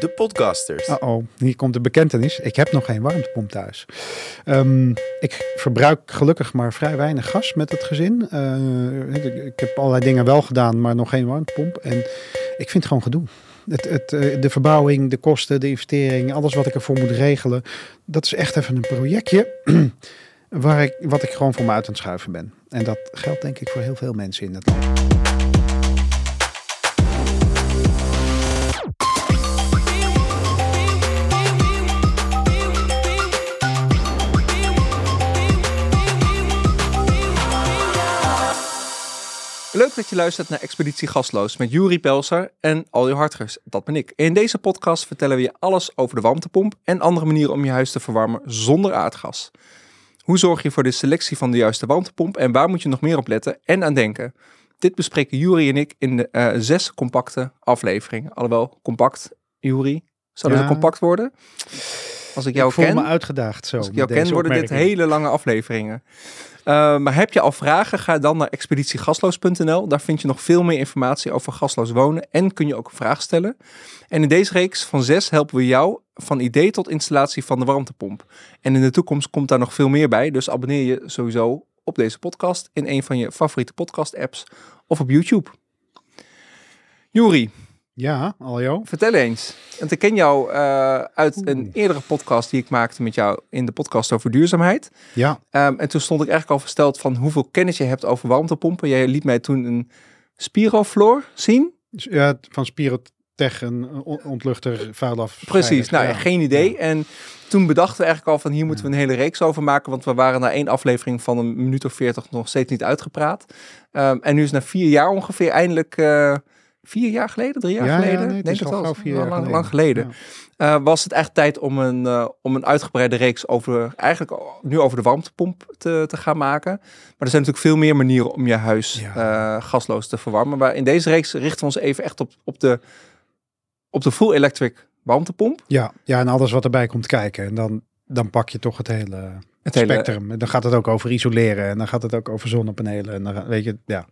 De podcasters. Uh-oh, hier komt de bekentenis. Ik heb nog geen warmtepomp thuis. Ehm, ik verbruik gelukkig maar vrij weinig gas met het gezin. Uh, ik, heb allerlei dingen wel gedaan, maar nog geen warmtepomp. En ik vind het gewoon gedoe. Het, het, uh, de verbouwing, de kosten, de investering, alles wat ik ervoor moet regelen. Dat is echt even een projectje waar ik, wat ik gewoon voor me uit aan het schuiven ben. En dat geldt denk ik voor heel veel mensen in het land. Leuk dat je luistert naar Expeditie Gasloos met Juri Pelser en Aljo Hartgers. Dat ben ik. In deze podcast vertellen we je alles over de warmtepomp en andere manieren om je huis te verwarmen zonder aardgas. Hoe zorg je voor de selectie van de juiste warmtepomp en waar moet je nog meer op letten en aan denken? Dit bespreken Juri en ik in de uh, zes compacte afleveringen. Alhoewel, compact, Juri, zou dat ja. compact worden? Als ik jou ik voel ken, me uitgedaagd zo. Als ik jou ken, worden dit hele lange afleveringen. Uh, maar heb je al vragen? Ga dan naar expeditiegasloos.nl. Daar vind je nog veel meer informatie over gasloos wonen en kun je ook een vraag stellen. En in deze reeks van zes helpen we jou van idee tot installatie van de warmtepomp. En in de toekomst komt daar nog veel meer bij, dus abonneer je sowieso op deze podcast in een van je favoriete podcast apps of op YouTube. Juri, ja, Aljo. Vertel eens. Want ik ken jou uh, uit een eerdere podcast die ik maakte met jou in de podcast over duurzaamheid. Ja. Um, en toen stond ik eigenlijk al versteld van hoeveel kennis je hebt over warmtepompen. Jij liet mij toen een Spirofloor zien. Ja, van Spirotech, een ontluchter, vuilaf. Precies, nou ja. geen idee. Ja. En toen bedachten we eigenlijk al van hier moeten we een hele reeks over maken. Want we waren na één aflevering van een minuut of veertig nog steeds niet uitgepraat. Um, en nu is na vier jaar ongeveer eindelijk... Uh, vier jaar geleden, drie jaar ja, geleden, ja, nee, denk het wel, vier jaar lang, geleden. lang geleden, ja. uh, was het echt tijd om een, uh, om een uitgebreide reeks over, eigenlijk nu over de warmtepomp te, te gaan maken. Maar er zijn natuurlijk veel meer manieren om je huis uh, gasloos te verwarmen. Maar in deze reeks richten we ons even echt op, op, de, op de full electric warmtepomp. Ja, ja, en alles wat erbij komt kijken. En dan, dan pak je toch het hele, het spectrum. Hele, dan gaat het ook over isoleren en dan gaat het ook over zonnepanelen. En dan weet je, ja.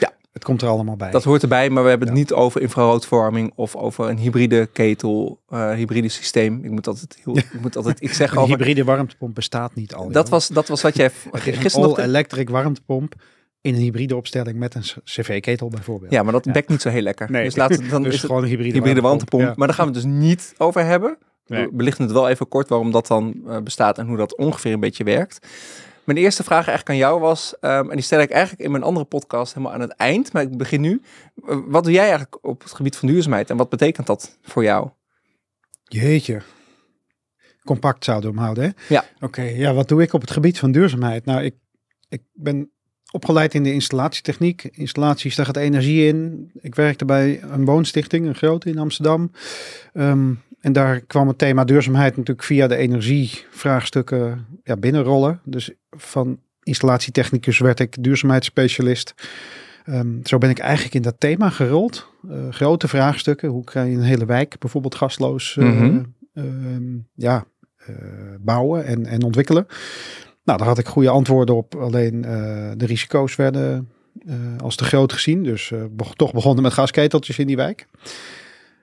Ja, het komt er allemaal bij. Dat hoort erbij, maar we hebben het ja. niet over infraroodverwarming of over een hybride ketel, uh, hybride systeem. Ik moet altijd, heel, ik moet altijd iets zeggen een over... hybride warmtepomp bestaat niet al. Dat was, dat was wat jij gisteren nog... electric warmtepomp in een hybride opstelling met een cv-ketel bijvoorbeeld. Ja, maar dat ja. bekt niet zo heel lekker. Nee. Dus, laat, dan dus is gewoon een hybride, hybride warmtepomp. Ja. Maar daar gaan we het dus niet over hebben. Nee. We belichten het wel even kort waarom dat dan uh, bestaat en hoe dat ongeveer een beetje werkt. Mijn eerste vraag eigenlijk aan jou was, um, en die stel ik eigenlijk in mijn andere podcast helemaal aan het eind, maar ik begin nu. Uh, wat doe jij eigenlijk op het gebied van duurzaamheid en wat betekent dat voor jou? Jeetje. Compact zouden we hem houden, hè? Ja. Oké, okay, ja, wat doe ik op het gebied van duurzaamheid? Nou, ik, ik ben opgeleid in de installatietechniek. Installaties, daar gaat energie in. Ik werkte bij een woonstichting, een grote in Amsterdam. Um, en daar kwam het thema duurzaamheid natuurlijk via de energievraagstukken ja, binnenrollen. Dus van installatietechnicus werd ik duurzaamheidsspecialist. Um, zo ben ik eigenlijk in dat thema gerold. Uh, grote vraagstukken. Hoe krijg je een hele wijk bijvoorbeeld gasloos uh, mm -hmm. uh, ja, eh, bouwen en, en ontwikkelen? Nou, daar had ik goede antwoorden op. Alleen eh, de risico's werden als te groot gezien. Dus toch begonnen met gasketeltjes in die wijk.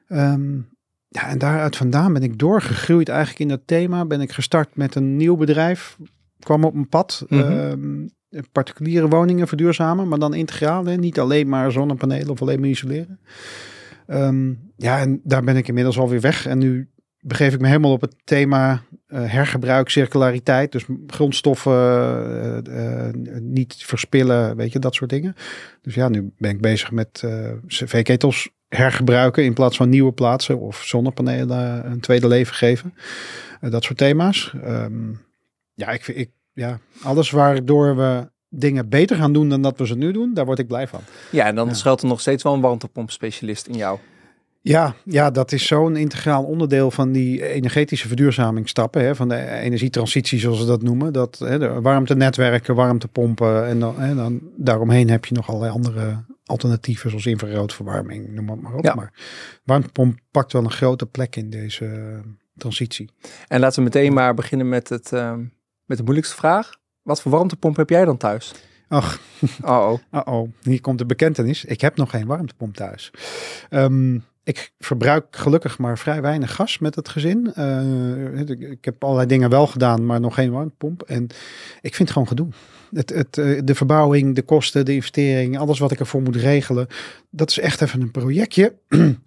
Um, ja, en daaruit vandaan ben ik doorgegroeid eigenlijk in dat thema. Ben ik gestart met een nieuw bedrijf. Kwam op mijn pad. Mm -hmm. uh, particuliere woningen verduurzamen, maar dan integraal. Hè? Niet alleen maar zonnepanelen of alleen maar isoleren. Um, ja, en daar ben ik inmiddels alweer weg. En nu begeef ik me helemaal op het thema uh, hergebruik, circulariteit. Dus grondstoffen uh, niet verspillen, weet je, dat soort dingen. Dus ja, nu ben ik bezig met cv-ketels hergebruiken in plaats van nieuwe plaatsen of zonnepanelen een tweede leven geven. Uh, dat soort thema's. Um, ja, ik, ik, ja, alles waardoor we dingen beter gaan doen dan dat we ze nu doen, daar word ik blij van. Ja, en dan ja. schuilt er nog steeds wel een warmtepompspecialist in jou. Ja, ja, dat is zo'n integraal onderdeel van die energetische verduurzamingsstappen, hè, van de energietransitie zoals ze dat noemen. Dat, hè, de warmtenetwerken, warmtepompen en dan, hè, dan daaromheen heb je nog allerlei andere alternatieven zoals infraroodverwarming, noem het maar op. Ja. Maar warmtepomp pakt wel een grote plek in deze transitie. En laten we meteen maar beginnen met, het, uh, met de moeilijkste vraag. Wat voor warmtepomp heb jij dan thuis? Ach, oh, oh. oh, oh. hier komt de bekentenis. Ik heb nog geen warmtepomp thuis. Um, ik verbruik gelukkig maar vrij weinig gas met het gezin. Uh, ik, ik, heb allerlei dingen wel gedaan, maar nog geen warmtepomp. En ik vind het gewoon gedoe. Het, het, de verbouwing, de kosten, de investering, alles wat ik ervoor moet regelen. Dat is echt even een projectje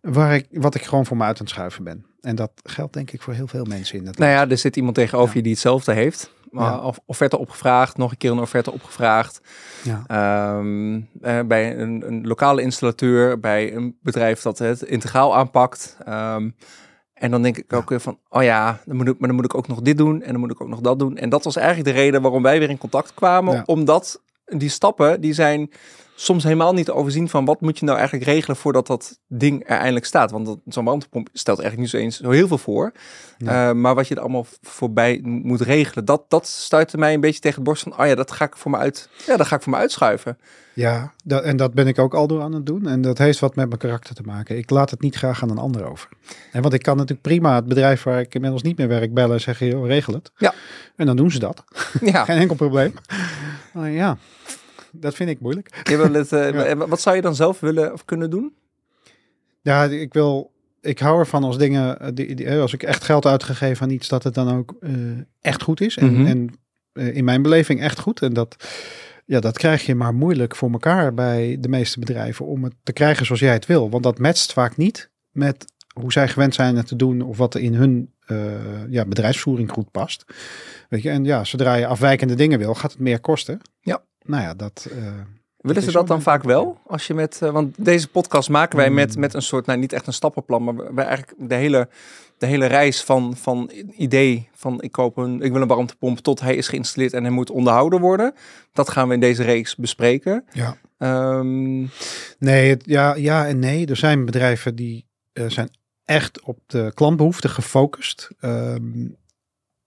waar ik, wat ik gewoon voor me uit aan het schuiven ben. En dat geldt denk ik voor heel veel mensen in het Nou ja, er zit iemand tegenover je die hetzelfde heeft. Ja. offerte opgevraagd, nog een keer een offerte opgevraagd. Ja. Ehm, eh, bij een, een, lokale installateur, bij een bedrijf dat het integraal aanpakt. Um, en dan denk ik ook weer van, oh ja, dan moet ik, maar dan moet ik ook nog dit doen en dan moet ik ook nog dat doen. En dat was eigenlijk de reden waarom wij weer in contact kwamen. Omdat die stappen, die zijn soms helemaal niet overzien van wat moet je nou eigenlijk regelen voordat dat ding er eindelijk staat. Want zo'n warmtepomp stelt eigenlijk niet zo eens zo heel veel voor. Uh, maar wat je er allemaal voorbij moet regelen, dat, dat stuitte mij een beetje tegen het borst van, oh ja, dat ga ik voor me uit, ja, dat ga ik voor me uitschuiven. Ja, dat, en dat ben ik ook al door aan het doen. En dat heeft wat met mijn karakter te maken. Ik laat het niet graag aan een ander over. En want ik kan natuurlijk prima het bedrijf waar ik inmiddels niet meer werk bellen en zeggen, joh, regel het. Ja. En dan doen ze dat. Ja. Geen enkel probleem. Uh, ja, dat vind ik moeilijk. Je wil het, uh, Wat zou je dan zelf willen of kunnen doen? Ja, ik wil. Ik hou ervan als dingen, eh, die, die, eh, als ik echt geld uitgegeven aan iets, dat het dan ook uh, echt goed is. En, mm -hmm. en uh, in mijn beleving echt goed. En dat, ja, dat krijg je maar moeilijk voor elkaar bij de meeste bedrijven om het te krijgen zoals jij het wil. Want dat matcht vaak niet met hoe zij gewend zijn het te doen of wat er in hun uh, ja, bedrijfsvoering goed past. Weet je, en ja, zodra je afwijkende dingen wil, gaat het meer kosten. Ja nou ja, dat. Uh, Willen ze dat dan vaak wel? Als je met, uh, want deze podcast maken wij met, hmm. met een soort, nou niet echt een stappenplan, maar wij eigenlijk de hele, de hele reis van, van idee van ik koop een, ik wil een warmtepomp tot hij is geïnstalleerd en hij moet onderhouden worden. Dat gaan we in deze reeks bespreken. Ja. Um, nee, het, ja, ja en nee. Er zijn bedrijven die uh, zijn echt op de klantbehoeften gefocust. Um,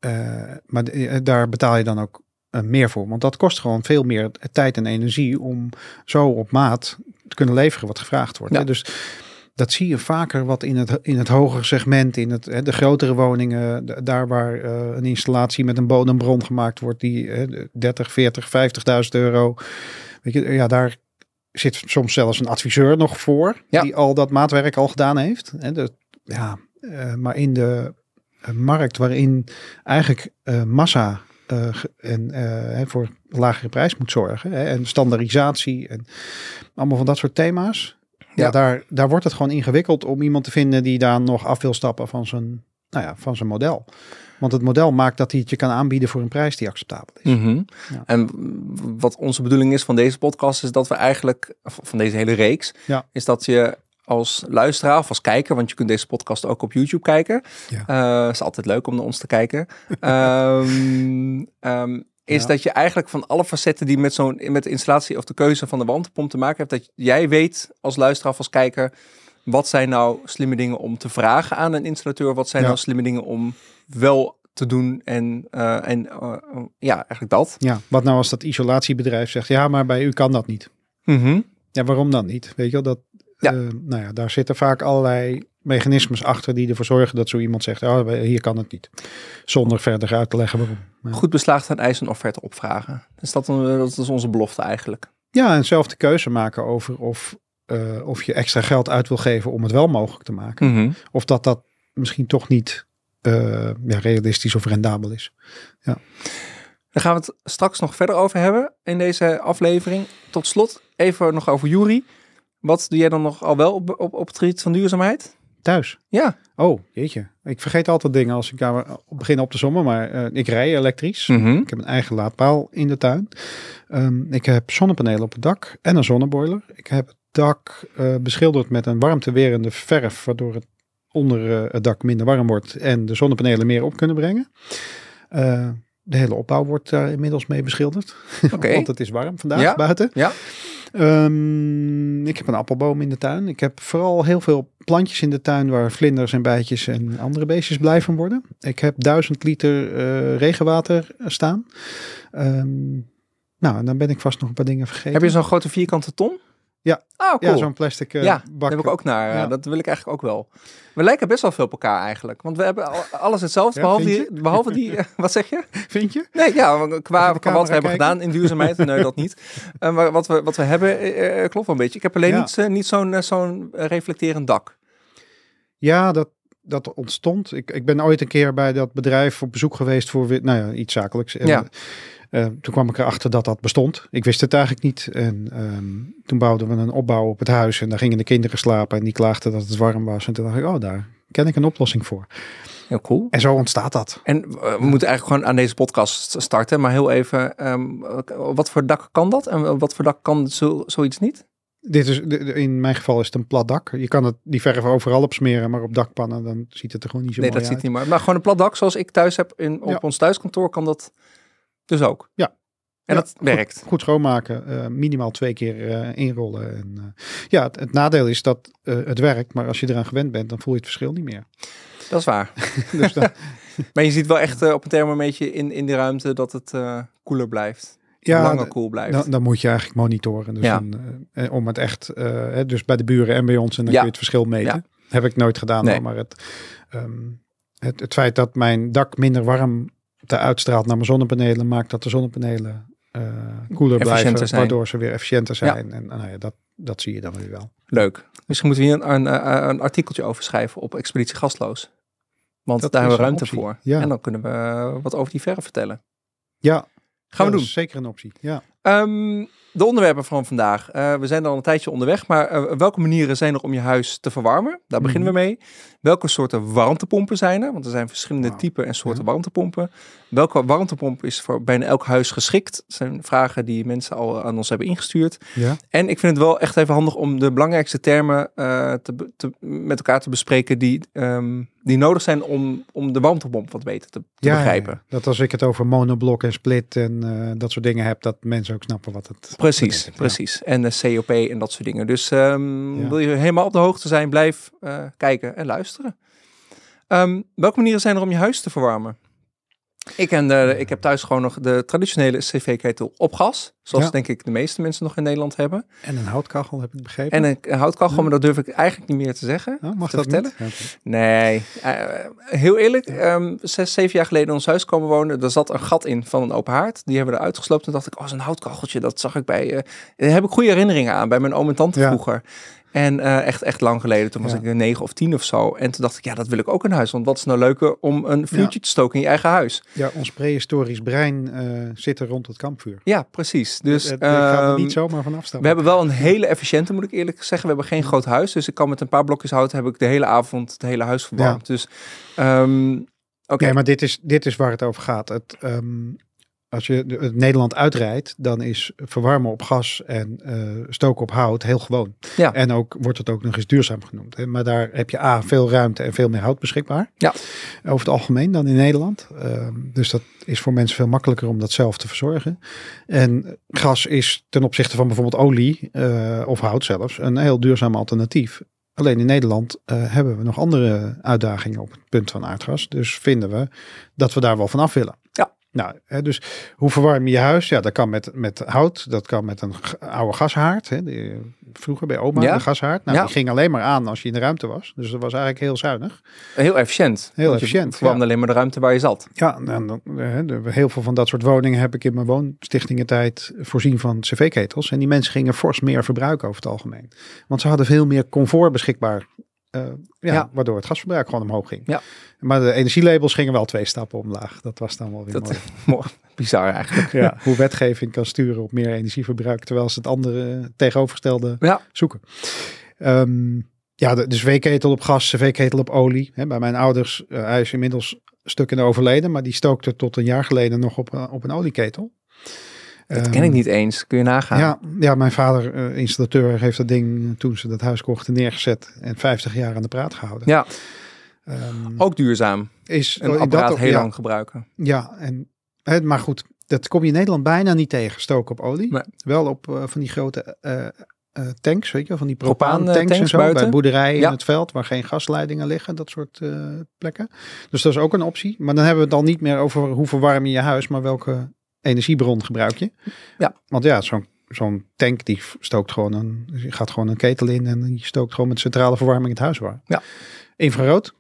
uh, maar daar betaal je dan ook meer voor. Want dat kost gewoon veel meer tijd en energie om zo op maat te kunnen leveren wat gevraagd wordt. Ja. Dus dat zie je vaker wat in het, in het hogere segment, in het, hè, de grotere woningen, daar waar uh, een installatie met een bodembron gemaakt wordt, die uh, 30, 40, 50.000 euro. Weet je, ja, daar zit soms zelfs een adviseur nog voor, ja. die al dat maatwerk al gedaan heeft. Hè, de, ja, uh, maar in de markt waarin eigenlijk massa en uh, voor lagere prijs moet zorgen. Hè, en standaardisatie en allemaal van dat soort thema's. Ja, ja, daar, daar wordt het gewoon ingewikkeld om iemand te vinden die daar nog af wil stappen van zijn, nou ja, van zijn model. Want het model maakt dat hij het je kan aanbieden voor een prijs die acceptabel is. Mm -hmm. ja. En wat onze bedoeling is van deze podcast is dat we eigenlijk, van deze hele reeks, ja. is dat je als luisteraar of als kijker, want je kunt deze podcast ook op YouTube kijken. Ja. Uh, is altijd leuk om naar ons te kijken. um, um, is ja. dat je eigenlijk van alle facetten die met zo'n met de installatie of de keuze van de warmtepomp te maken hebt, dat jij weet als luisteraar of als kijker, wat zijn nou slimme dingen om te vragen aan een installateur? Wat zijn ja. nou slimme dingen om wel te doen en, uh, en uh, ja, eigenlijk dat. Ja, wat nou als dat isolatiebedrijf zegt, ja, maar bij u kan dat niet. Mm -hmm. Ja, waarom dan niet? Weet je wel, dat, ja. Uh, nou ja, daar zitten vaak allerlei mechanismes achter die ervoor zorgen dat zo iemand zegt, oh, hier kan het niet. Zonder verder uit te leggen waarom. Ja. Goed beslaagd aan eisen en offerte opvragen. Dus dat, dat is onze belofte eigenlijk. Ja, en zelf de keuze maken over of, uh, of je extra geld uit wil geven om het wel mogelijk te maken. Mm -hmm. Of dat dat misschien toch niet uh, ja, realistisch of rendabel is. Ja. Daar gaan we het straks nog verder over hebben in deze aflevering. Tot slot even nog over Jury. Wat doe jij dan nog al wel op, op, op het gebied van duurzaamheid? Thuis? Ja. Oh, jeetje. Ik vergeet altijd dingen als ik daar begin op de zomer, maar uh, ik rij elektrisch. Mm -hmm. Ik heb een eigen laadpaal in de tuin. Um, ik heb zonnepanelen op het dak en een zonneboiler. Ik heb het dak uh, beschilderd met een warmtewerende verf, waardoor het onder uh, het dak minder warm wordt en de zonnepanelen meer op kunnen brengen. de hele opbouw wordt daar inmiddels mee beschilderd. Okay. Want het is warm vandaag ja? buiten. Ja. Um, ik heb een appelboom in de tuin. Ik heb vooral heel veel plantjes in de tuin waar vlinders en bijtjes en andere beestjes blij van worden. Ik heb duizend liter uh, regenwater staan. Um, nou, dan ben ik vast nog een paar dingen vergeten. Heb je zo'n grote vierkante ton? Ja. Oh, cool. Ja, zo'n plastic eh, ja, bak. heb ik ook naar. Ja. eh, Dat wil ik eigenlijk ook wel. We lijken best wel veel op elkaar eigenlijk. Want we hebben al- alles hetzelfde, Ja, behalve, die, behalve die... wat zeg je? Vind je? Nee, ja, qua, qua wat we hebben gedaan in duurzaamheid. Nee, dat niet. Eh, maar wat we, wat we hebben klopt wel een beetje. Ik heb alleen Ja. niet, niet zo'n zo'n reflecterend dak. Ja, dat, dat ontstond. Ik, ik ben ooit een keer bij dat bedrijf op bezoek geweest voor nou ja, iets zakelijks. En, Ja. Eh, toen kwam ik erachter dat dat bestond. Ik wist het eigenlijk niet. En ehm, toen bouwden we een opbouw op het huis. En daar gingen de kinderen slapen. En die klaagden dat het warm was. En toen dacht ik, oh, daar ken ik een oplossing voor. Heel cool. En zo ontstaat dat. En eh, we moeten eigenlijk gewoon aan deze podcast starten. Maar heel even, ehm, wat voor dak kan dat? En wat voor dak kan zo, zoiets niet? Dit is, in mijn geval is het een plat dak. Je kan het, die verf overal op smeren, maar op dakpannen dan ziet het er gewoon niet zo nee, mooi dat ziet uit. niet maar. Maar gewoon een plat dak zoals ik thuis heb in, op Ja. ons thuiskantoor kan dat dus ook. Ja. En Ja, dat goed. werkt. Goed schoonmaken, eh, minimaal twee keer eh, inrollen. En, eh, ja, het, het nadeel is dat het werkt, maar als je eraan gewend bent, dan voel je het verschil niet meer. Dat is waar. Dus dan, Maar je ziet wel echt op een thermometer in, in de ruimte dat het koeler blijft. ja, langer koel blijft. dan, dan moet je eigenlijk monitoren. Dus Ja. dan, om het echt, dus bij de buren en bij ons, en dan Ja. kun je het verschil meten. Heb ik nooit gedaan, Nee. maar het, ehm, het, het feit dat mijn dak minder warm te uitstraalt naar mijn zonnepanelen, maakt dat de zonnepanelen eh, koeler blijven, zijn. waardoor ze weer efficiënter Ja. zijn. En nou ja, dat, dat zie je dan weer wel. Leuk. Misschien moeten we hier een, een, een artikeltje over schrijven op Expeditie Gastloos. Want Dat daar hebben we ruimte optie. voor. Ja. En dan kunnen we wat over die verf vertellen. Ja, Gaan we doen. is zeker een optie. Ja. Ehm, de onderwerpen van vandaag. Eh, we zijn al een tijdje onderweg, maar eh, welke manieren zijn er om je huis te verwarmen? Daar beginnen we mee. Welke soorten warmtepompen zijn er? Want er zijn verschillende typen en soorten Ja. warmtepompen. Welke warmtepomp is voor bijna elk huis geschikt? Dat zijn vragen die mensen al aan ons hebben ingestuurd. Ja. En ik vind het wel echt even handig om de belangrijkste termen eh, te, te- met elkaar te bespreken die, ehm, die nodig zijn om, om de warmtepomp wat beter te, te Ja, begrijpen. ja, dat als ik het over monoblok en split en eh, dat soort dingen heb, dat mensen ook snappen wat het Precies, betekent. Ja. precies. En de COP en dat soort dingen. Dus ehm, Ja. wil je helemaal op de hoogte zijn, blijf eh, kijken en luisteren. Ehm, welke manieren zijn er om je huis te verwarmen? Ik, en ik heb thuis gewoon nog de traditionele cv-ketel op gas. Zoals Ja. denk ik de meeste mensen nog in Nederland hebben. En een houtkachel, heb ik begrepen. En een, een houtkachel, maar dat durf ik eigenlijk niet meer te zeggen. Oh, mag te dat vertellen? niet? Nee, eh, heel eerlijk. ehm, zes, zeven jaar geleden in ons huis komen wonen. Daar zat een gat in van een open haard. Die hebben we eruit gesloopt. Toen dacht ik, oh, zo'n houtkacheltje. Dat zag ik bij... eh daar heb ik goede herinneringen aan. Bij mijn oom en tante Ja. vroeger. En eh, echt, echt lang geleden. Toen was Ja. ik negen of tien of zo. En toen dacht ik, ja, dat wil ik ook in huis. Want wat is nou leuker om een vuurtje te stoken in je eigen huis? Ja, ons prehistorisch brein eh, zit er rond het kampvuur. Ja, precies. Dus Het- het gaat er ehm, niet zomaar van afstappen. we hebben wel een hele efficiënte, moet ik eerlijk zeggen. We hebben geen groot huis. Dus ik kan met een paar blokjes hout heb ik de hele avond het hele huis verwarmd. Dus ehm, oké. Nee, maar dit is, dit is waar het over gaat. Het, ehm, als je het Nederland uitrijdt, dan is verwarmen op gas en eh, stoken op hout heel gewoon. Ja. En ook wordt het ook nog eens duurzaam genoemd. Hè? Maar daar heb je A, veel ruimte en veel meer hout beschikbaar. Ja. Over het algemeen dan in Nederland. Ehm, dus dat is voor mensen veel makkelijker om dat zelf te verzorgen. En gas is ten opzichte van bijvoorbeeld olie eh, of hout zelfs een heel duurzaam alternatief. Alleen in Nederland eh, hebben we nog andere uitdagingen op het punt van aardgas. Dus vinden we dat we daar wel vanaf willen. Ja. Nou, hè, dus hoe verwarm je je huis? Ja, dat kan met, met hout, dat kan met een oude gashaard. Hè, die, vroeger bij oma, Ja. de gashaard. Nou, Ja. die ging alleen maar aan als je in de ruimte was. Dus dat was eigenlijk heel zuinig. Heel efficiënt. Heel je efficiënt, verwarmde ja. alleen maar de ruimte waar je zat. Ja, en dan, eh, heel veel van dat soort woningen heb ik in mijn woonstichtingentijd voorzien van cv-ketels. En die mensen gingen fors meer verbruiken over het algemeen. Want ze hadden veel meer comfort beschikbaar. Eh, ja, Ja. Waardoor het gasverbruik gewoon omhoog ging. Ja. Maar de energielabels gingen wel twee stappen omlaag. Dat was dan wel weer Dat- mooi. Bizar eigenlijk. Ja, hoe wetgeving kan sturen op meer energieverbruik, terwijl ze het andere tegenovergestelde Ja. zoeken. Ehm, ja, de, de cv-ketel op gas, cv-ketel op olie. Hè, bij mijn ouders, eh, hij is inmiddels stuk in overleden, maar die stookte tot een jaar geleden nog op, eh, op een olieketel. Dat Ehm, ken ik niet eens. Kun je nagaan. Ja, ja, mijn vader, eh, installateur, heeft dat ding eh, toen ze dat huis kochten neergezet en 50 jaar aan de praat gehouden. Ja, Ehm, ook duurzaam. is Een dat apparaat ook- heel ja, lang gebruiken. Ja, en, hè, maar goed, dat kom je in Nederland bijna niet tegen, stoken op olie. Nee. Wel op eh, van die grote tanks, weet je van die Propaan, eh, propaan tanks en zo, buiten. bij boerderijen Ja. in het veld, waar geen gasleidingen liggen, dat soort plekken. Dus dat is ook een optie. Maar dan hebben we het al niet meer over hoe verwarm je je huis, maar welke energiebron gebruik je. Ja. Want ja, zo'n zo'n tank die stookt gewoon een, je gaat gewoon een ketel in en die stookt gewoon met centrale verwarming het huis warm. Ja. Infrarood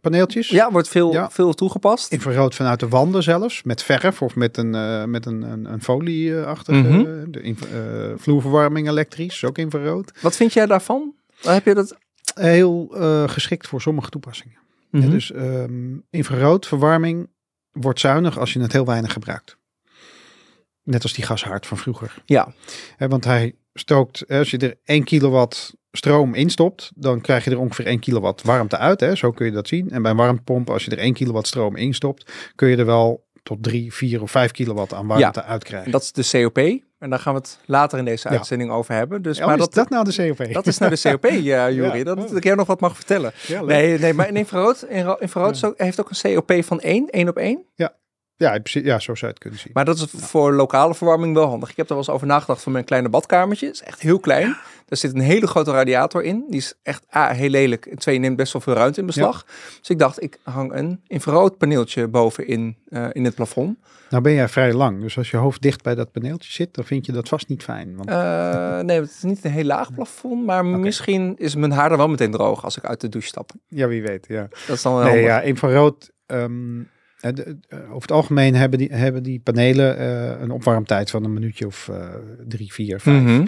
paneeltjes. Ja, wordt veel, Ja. veel toegepast. Infrarood vanuit de wanden zelfs, met verf of met een, eh, met een, een, een folieachtige Mhm. de inv- eh, vloerverwarming elektrisch, ook infrarood. Wat vind jij daarvan? Heb je dat? Heel eh, geschikt voor sommige toepassingen. Ja, Mhm. dus ehm infraroodverwarming wordt zuinig als je het heel weinig gebruikt. Net als die gashaard van vroeger. Ja, want hij stookt, als je er 1 kilowatt stroom instopt, dan krijg je er ongeveer 1 kilowatt warmte uit. Hè? Zo kun je dat zien. En bij een warmtepomp, als je er 1 kilowatt stroom instopt, kun je er wel tot 3, 4 of 5 kilowatt aan warmte uitkrijgen. en dat is de COP. En daar gaan we het later in deze Ja. uitzending over hebben. Dus, Oh, maar is dat, dat nou de COP? dat is nou de COP, ja, Juri. Ja. Dat, dat ik jou nog wat mag vertellen. Nee, nee maar in infrarood, in infrarood heeft ook een COP van 1, 1 op 1. ja, principe- ja, zo zou je het kunnen zien. Maar dat is voor lokale verwarming wel handig. Ik heb er wel eens over nagedacht van mijn kleine badkamertje. Het is echt heel klein. Er zit een hele grote radiator in. Die is echt A, heel lelijk. En twee, neemt best wel veel ruimte in beslag. Dus ik dacht, ik hang een infrarood paneeltje bovenin eh in het plafond. Nou ben jij vrij lang, dus als je hoofd dicht bij dat paneeltje zit, dan vind je dat vast niet fijn. Want Eh, nee, het is niet een heel laag plafond. Maar misschien is mijn haar er wel meteen droog als ik uit de douche stap. ja, wie weet, ja. Dat is dan wel Nee, handig. ja, infrarood. ehm, eh, eh, over het algemeen hebben die, hebben die panelen eh, een opwarmtijd van een minuutje of eh, drie, vier, vijf.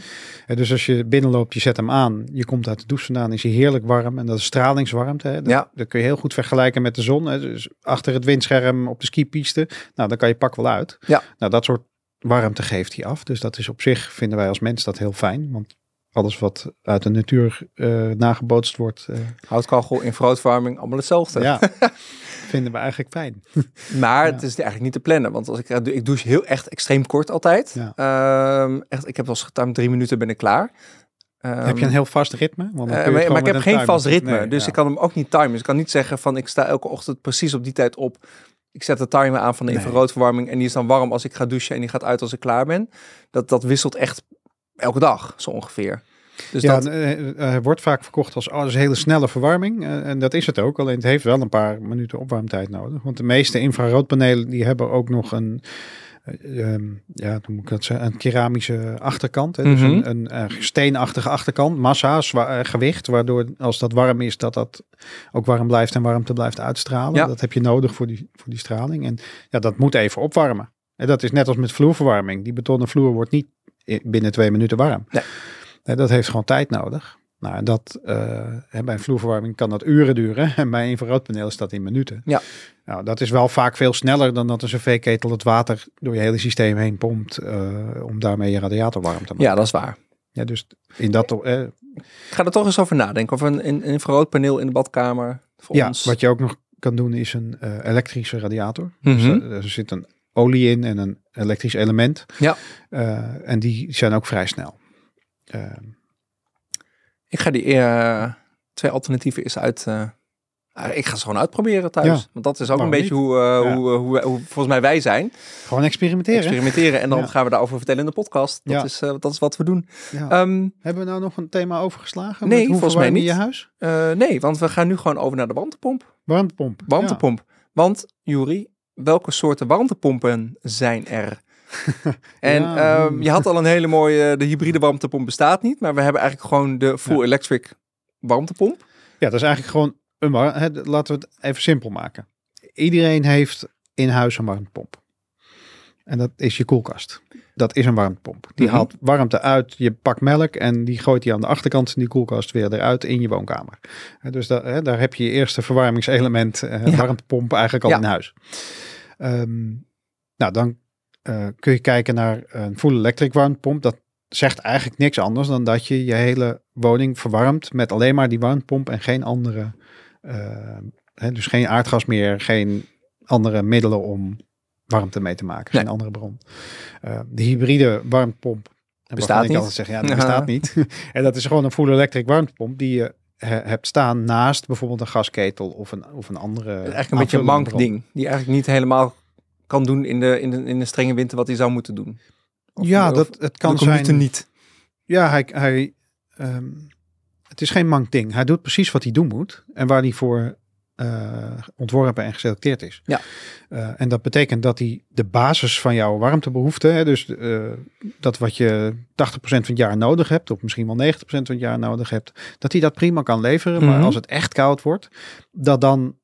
Eh, dus als je binnenloopt, je zet hem aan, je komt uit de douche vandaan, is hij heerlijk warm. En dat is stralingswarmte. Hè. Dat, Ja. dat kun je heel goed vergelijken met de zon. Hè. Dus achter het windscherm op de skipiste, nou dan kan je pak wel uit. Ja. Nou, dat soort warmte geeft hij af. Dus dat is op zich, vinden wij als mens dat heel fijn. Want alles wat uit de natuur eh, nagebootst wordt, eh, Houtkachel, infraroodverwarming, allemaal hetzelfde. ja, vinden we eigenlijk fijn. Maar Ja. het is eigenlijk niet te plannen. Want als ik, ik douche heel echt extreem kort altijd. Ja. Ehm, echt, ik heb wel eens getimed drie minuten ben ik klaar. Ehm, heb je een heel vast ritme? Want eh, maar, ik heb een geen timer. vast ritme. Nee, dus ja. ik kan hem ook niet timen. Dus ik kan niet zeggen van ik sta elke ochtend precies op die tijd op. Ik zet de timer aan van de infraroodverwarming. En die is dan warm als ik ga douchen. En die gaat uit als ik klaar ben. Dat, dat wisselt echt elke dag zo ongeveer. Dus ja, dat, eh, eh, hij wordt vaak verkocht als oh, dat is een hele snelle verwarming. Eh, en dat is het ook. Alleen het heeft wel een paar minuten opwarmtijd nodig. Want de meeste infraroodpanelen die hebben ook nog een, eh, ehm, ja, hoe moet ik dat zeggen, een keramische achterkant. Hè? Dus Mhm. een, een, eh, steenachtige achterkant, massa, zwa- eh, gewicht. Waardoor als dat warm is, dat dat ook warm blijft en warmte blijft uitstralen. Ja. Dat heb je nodig voor die, voor die straling. En ja, dat moet even opwarmen. En dat is net als met vloerverwarming. Die betonnen vloer wordt niet binnen twee minuten warm. Nee. Dat heeft gewoon tijd nodig. Nou, dat, hè, bij een vloerverwarming kan dat uren duren. En bij een infraroodpaneel is dat in minuten. Ja. Nou, dat is wel vaak veel sneller dan dat een cv-ketel het water door je hele systeem heen pompt. eh, om daarmee je radiator warm te maken. ja, dat is waar. Ja, dus in dat, eh, Ik ga er toch eens over nadenken. Of een, een infraroodpaneel in de badkamer voor ja, ons. wat je ook nog kan doen is een elektrische radiator. Mhm. Dus, eh, er zit een olie in en een elektrisch element. Ja. Eh, en die zijn ook vrij snel. Eh, Ik ga die eh, twee alternatieven eens uit. eh, ah, ik ga ze gewoon uitproberen thuis. Ja. Want dat is ook Waarom een beetje hoe, Ja. hoe, hoe, hoe volgens mij wij zijn. gewoon experimenteren. Experimenteren. En dan Ja. gaan we daarover vertellen in de podcast. Dat, Ja. is, dat is wat we doen. Ehm, Hebben we nou nog een thema overgeslagen? Nee, volgens mij niet. je huis? nee, want we gaan nu gewoon over naar de warmtepomp. Warmtepomp. Warmtepomp. Want, Juri, welke soorten warmtepompen zijn er? en Ja, ehm, je had al een hele mooie, de hybride warmtepomp bestaat niet, maar we hebben eigenlijk gewoon de full Ja. electric warmtepomp. Ja. dat is eigenlijk gewoon een war- hè, Laten we het even simpel maken. Iedereen heeft in huis een warmtepomp. En dat is je koelkast. Dat is een warmtepomp. Die Mhm. haalt warmte uit je pak melk en die gooit die aan de achterkant van die koelkast weer eruit in je woonkamer. Dus da- hè, daar heb je je eerste verwarmingselement, eh, Ja. warmtepomp, eigenlijk al Ja. in huis. Ehm, nou, dan eh, kun je kijken naar een full electric warmtepomp. Dat zegt eigenlijk niks anders dan dat je je hele woning verwarmt met alleen maar die warmtepomp en geen andere, eh, hè, dus geen aardgas meer, geen andere middelen om warmte mee te maken, Nee. geen andere bron. Eh, de hybride warmtepomp, Bestaat waarvan ik niet. altijd zeg, ja, Ja. bestaat niet. en dat is gewoon een full electric warmtepomp die je he- hebt staan naast bijvoorbeeld een gasketel of een, of een andere. Eigenlijk een beetje een mank ding. Die eigenlijk niet helemaal kan doen in de, in de, in de strenge winter wat hij zou moeten doen. Of- Ja, of dat, het kan de zijn. niet. Ja, hij, hij, ehm, het is geen mank ding. Hij doet precies wat hij doen moet. En waar hij voor eh, ontworpen en geselecteerd is. Ja. Eh, en dat betekent dat hij de basis van jouw warmtebehoefte, hè, dus eh, dat wat je 80% van het jaar nodig hebt, of misschien wel 90% van het jaar nodig hebt, dat hij dat prima kan leveren. Maar Mhm. als het echt koud wordt, dat dan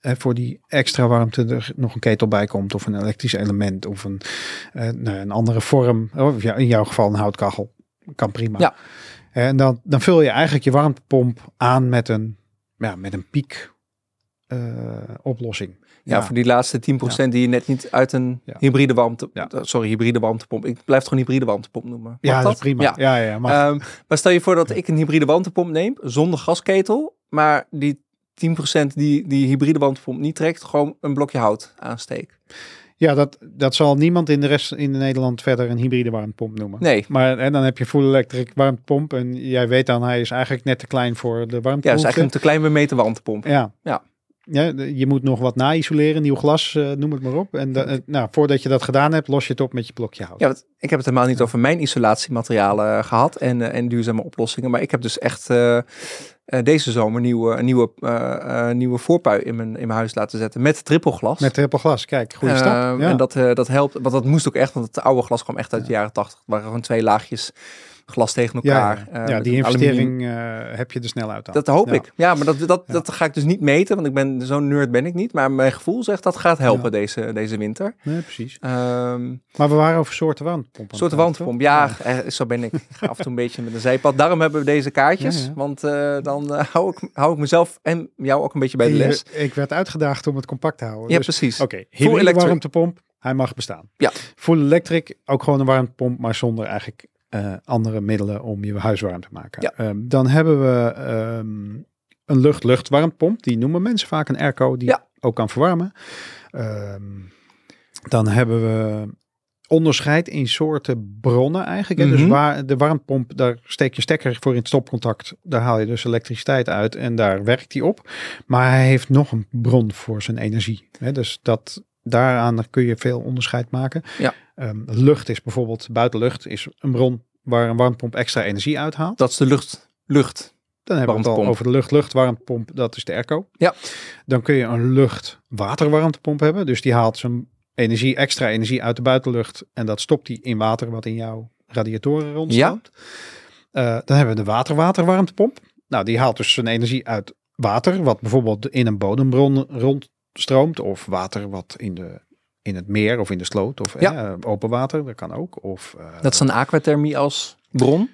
eh, voor die extra warmte er nog een ketel bij komt, of een elektrisch element, of een, eh, nou, een andere vorm, of ja, in jouw geval een houtkachel. Kan prima. Ja. En dan, dan vul je eigenlijk je warmtepomp aan met een, ja, met een piek eh, oplossing. Ja, voor die laatste 10% die je net niet uit een Ja. hybride warmte... Ja. eh, Sorry, hybride warmtepomp. Ik blijf het gewoon hybride warmtepomp noemen. Mag ja, dat is prima. Ja. Ja, ja, ja, mag. Ehm, maar stel je voor dat ik een hybride warmtepomp neem zonder gasketel, maar die 10% die die hybride warmtepomp niet trekt, gewoon een blokje hout aansteek. ja, dat, dat zal niemand in de rest in Nederland verder een hybride warmtepomp noemen. Nee, Maar en dan heb je full electric warmtepomp en jij weet dan hij is eigenlijk net te klein voor de ja, dat warmte. is eigenlijk een te klein bemeten warmtepomp. Ja. Ja. Ja, je moet nog wat na-isoleren, nieuw glas, eh, noem het maar op. En da- eh, nou, voordat je dat gedaan hebt, los je het op met je blokje hout. Ja, want ik heb het helemaal niet over mijn isolatiematerialen eh, gehad en, en duurzame oplossingen. Maar ik heb dus echt deze zomer nieuwe, een nieuwe, nieuwe voorpui in mijn, in mijn huis laten zetten met trippelglas. Met triple glas, kijk, goede Ehm, stap. Ja. En dat, dat helpt, want dat moest ook echt, want het oude glas kwam echt uit de jaren 80. Het waren gewoon twee laagjes glas tegen elkaar. ja. eh, ja, die investering eh, heb je er snel uit. dan. Dat hoop ik. Ja, maar dat, dat, dat ga ik dus niet meten, want ik ben zo'n nerd ben ik niet. Maar mijn gevoel zegt dat gaat helpen deze, deze winter. Nee, precies. Ehm Maar we waren over soorten het soorten warmtepomp. Ja, eh, zo ben ik. Ik ga af en toe een beetje met een zijpad. Daarom hebben we deze kaartjes. Want dan hou, ik, hou ik mezelf en jou ook een beetje bij de les. Ik werd uitgedaagd om het compact te houden. Ja, dus, precies. Oké, electric. warmtepomp, hij mag bestaan. Ja. Full electric, ook gewoon een warmtepomp, maar zonder eigenlijk eh, andere middelen om je huis warm te maken. Ja. Ehm, dan hebben we ehm, een lucht-lucht warmtepomp. Die noemen mensen vaak een airco, die Ja. ook kan verwarmen. Ehm, dan hebben we onderscheid in soorten bronnen eigenlijk. hè. Dus Mhm. waar de warmtepomp, daar steek je stekker voor in het stopcontact. Daar haal je dus elektriciteit uit en daar werkt hij op. Maar hij heeft nog een bron voor zijn energie. Hè? Dus dat, daaraan kun je veel onderscheid maken. Ja. Ehm, lucht is bijvoorbeeld, buitenlucht is een bron waar een warmtepomp extra energie uithaalt. Dat is de lucht. Lucht. Dan hebben we het al over de lucht-lucht warmtepomp, dat is de airco. Ja. Dan kun je een lucht-water warmtepomp hebben. Dus die haalt zijn energie, extra energie uit de buitenlucht en dat stopt die in water wat in jouw radiatoren rondstroomt. Eh, dan hebben we de water-water warmtepomp. Nou, die haalt dus zijn energie uit water, wat bijvoorbeeld in een bodembron rondstroomt of water wat in de in het meer of in de sloot of Ja. eh, open water, dat kan ook. Of, eh, Dat is een aquathermie als bron.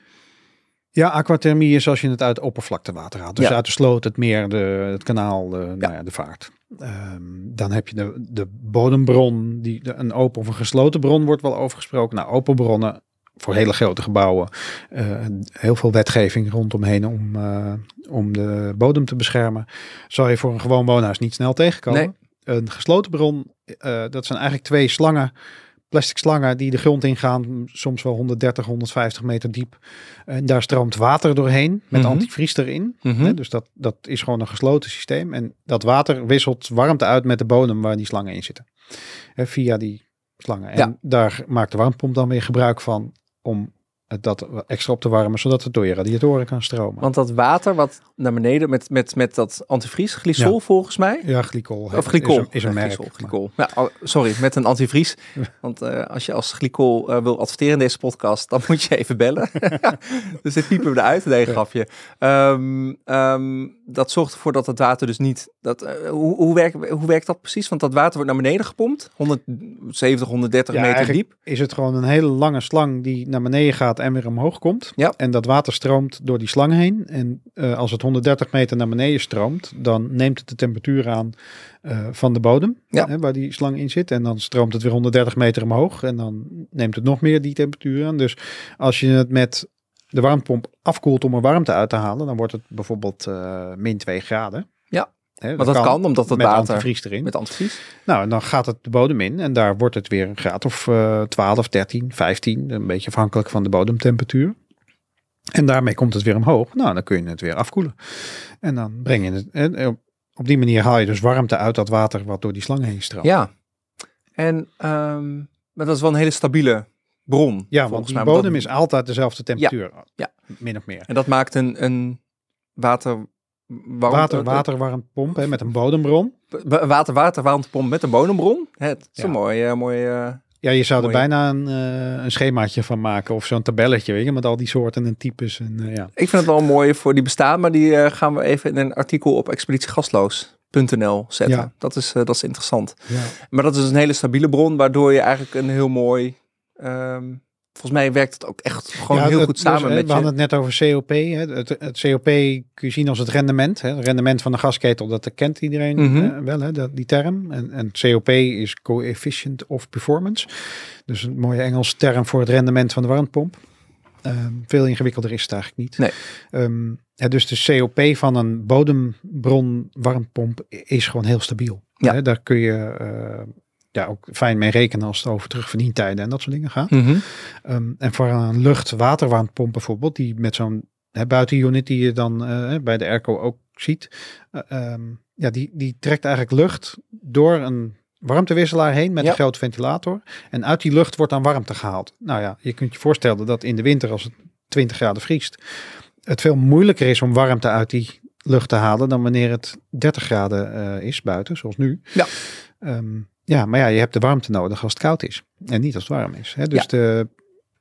Ja, aquathermie is als je het uit oppervlaktewater haalt. Dus Ja. uit de sloot, het meer, de, het kanaal, de, Nou ja, de vaart. Ehm, dan heb je de, de bodembron, die, de, een open of een gesloten bron wordt wel overgesproken. Nou, open bronnen voor hele grote gebouwen. eh, heel veel wetgeving rondomheen om, eh, om de bodem te beschermen. Zal je voor een gewoon woonhuis niet snel tegenkomen. Nee. Een gesloten bron, eh, dat zijn eigenlijk twee slangen, plastic slangen die de grond ingaan, soms wel 130, 150 meter diep. En daar stroomt water doorheen met Mhm. antivries erin. Mhm. Dus dat, dat is gewoon een gesloten systeem. En dat water wisselt warmte uit met de bodem waar die slangen in zitten. Hè, via die slangen. En Ja. daar maakt de warmtepomp dan weer gebruik van om het dat extra op te warmen, zodat het door je radiatoren kan stromen. Want dat water wat naar beneden met, met, met dat antivries, glycol volgens mij. ja, glycol. Of glycol. Is een, is een Ja, merk. Glycol, glycol. Ja, oh, sorry, met een antivries. Want eh, als je als glycol eh, wil adverteren in deze podcast, dan moet je even bellen. dus dit piepen we eruit, nee, grapje. Ehm, ehm, dat zorgt ervoor dat het water dus niet... Dat, eh, hoe, hoe, werkt, hoe werkt dat precies? Want dat water wordt naar beneden gepompt. 170, 130 Ja, meter diep. is het gewoon een hele lange slang die naar beneden gaat en weer omhoog komt. Ja. En dat water stroomt door die slang heen. En eh, als het 130 meter naar beneden stroomt, dan neemt het de temperatuur aan eh, van de bodem, Ja. hè, waar die slang in zit. En dan stroomt het weer 130 meter omhoog en dan neemt het nog meer die temperatuur aan. Dus als je het met de warmtepomp afkoelt om er warmte uit te halen, dan wordt het bijvoorbeeld eh, min 2 graden. Ja, Hè, Maar dat kan, omdat het met water... antivries erin. Met antivries. Nou, en dan gaat het de bodem in en daar wordt het weer een graad of eh 12, 13, 15, een beetje afhankelijk van de bodemtemperatuur. En daarmee komt het weer omhoog. Nou, dan kun je het weer afkoelen. En dan breng je het. En op- op die manier haal je dus warmte uit dat water wat door die slang heen stroomt. Ja. En ehm, maar dat is wel een hele stabiele bron. Ja, want die bodem dat- is altijd dezelfde temperatuur. Ja. Min of meer. En dat maakt een, een water water, eh, waterwarmtepomp hè, met een bodembron. Wa- Water, water, warmtepomp met een bodembron. Het is Ja. een mooi, eh, mooi eh, Ja, je zou er Mooi. bijna een, eh, een schemaatje van maken of zo'n tabelletje, weet je, met al die soorten en types. En, ja. Ik vind het wel mooi voor die bestaan, maar die gaan we even in een artikel op expeditiegasloos.nl zetten. Ja. Dat, is, dat is interessant. Ja. Maar dat is een hele stabiele bron, waardoor je eigenlijk een heel mooi... ehm, volgens mij werkt het ook echt gewoon Ja, heel het- goed samen dus, met We je. hadden het net over COP. Hè. Het, het COP kun je zien als het rendement. Hè. Het rendement van de gasketel, dat kent iedereen Mhm. eh, wel, hè, dat, die term. En, en COP is Coefficient of Performance. Dus een mooie Engels term voor het rendement van de warmtepomp. Ehm, veel ingewikkelder is het eigenlijk niet. Nee. Ehm, ja, dus de COP van een bodembron warmtepomp is gewoon heel stabiel. Ja. Hè, daar kun je eh, ja, ook fijn mee rekenen als het over terugverdientijden en dat soort dingen gaat. Mhm. Ehm, en voor een lucht-waterwarmtepomp bijvoorbeeld, die met zo'n hè, buitenunit die je dan eh, bij de airco ook ziet, eh, ehm, ja, die, die trekt eigenlijk lucht door een warmtewisselaar heen met Ja. een grote ventilator. En uit die lucht wordt dan warmte gehaald. Nou ja, je kunt je voorstellen dat in de winter als het 20 graden vriest, het veel moeilijker is om warmte uit die lucht te halen dan wanneer het 30 graden eh, is buiten, zoals nu. Ja. Ehm, ja, maar ja, je hebt de warmte nodig als het koud is en niet als het warm is. Hè? Dus Ja. de,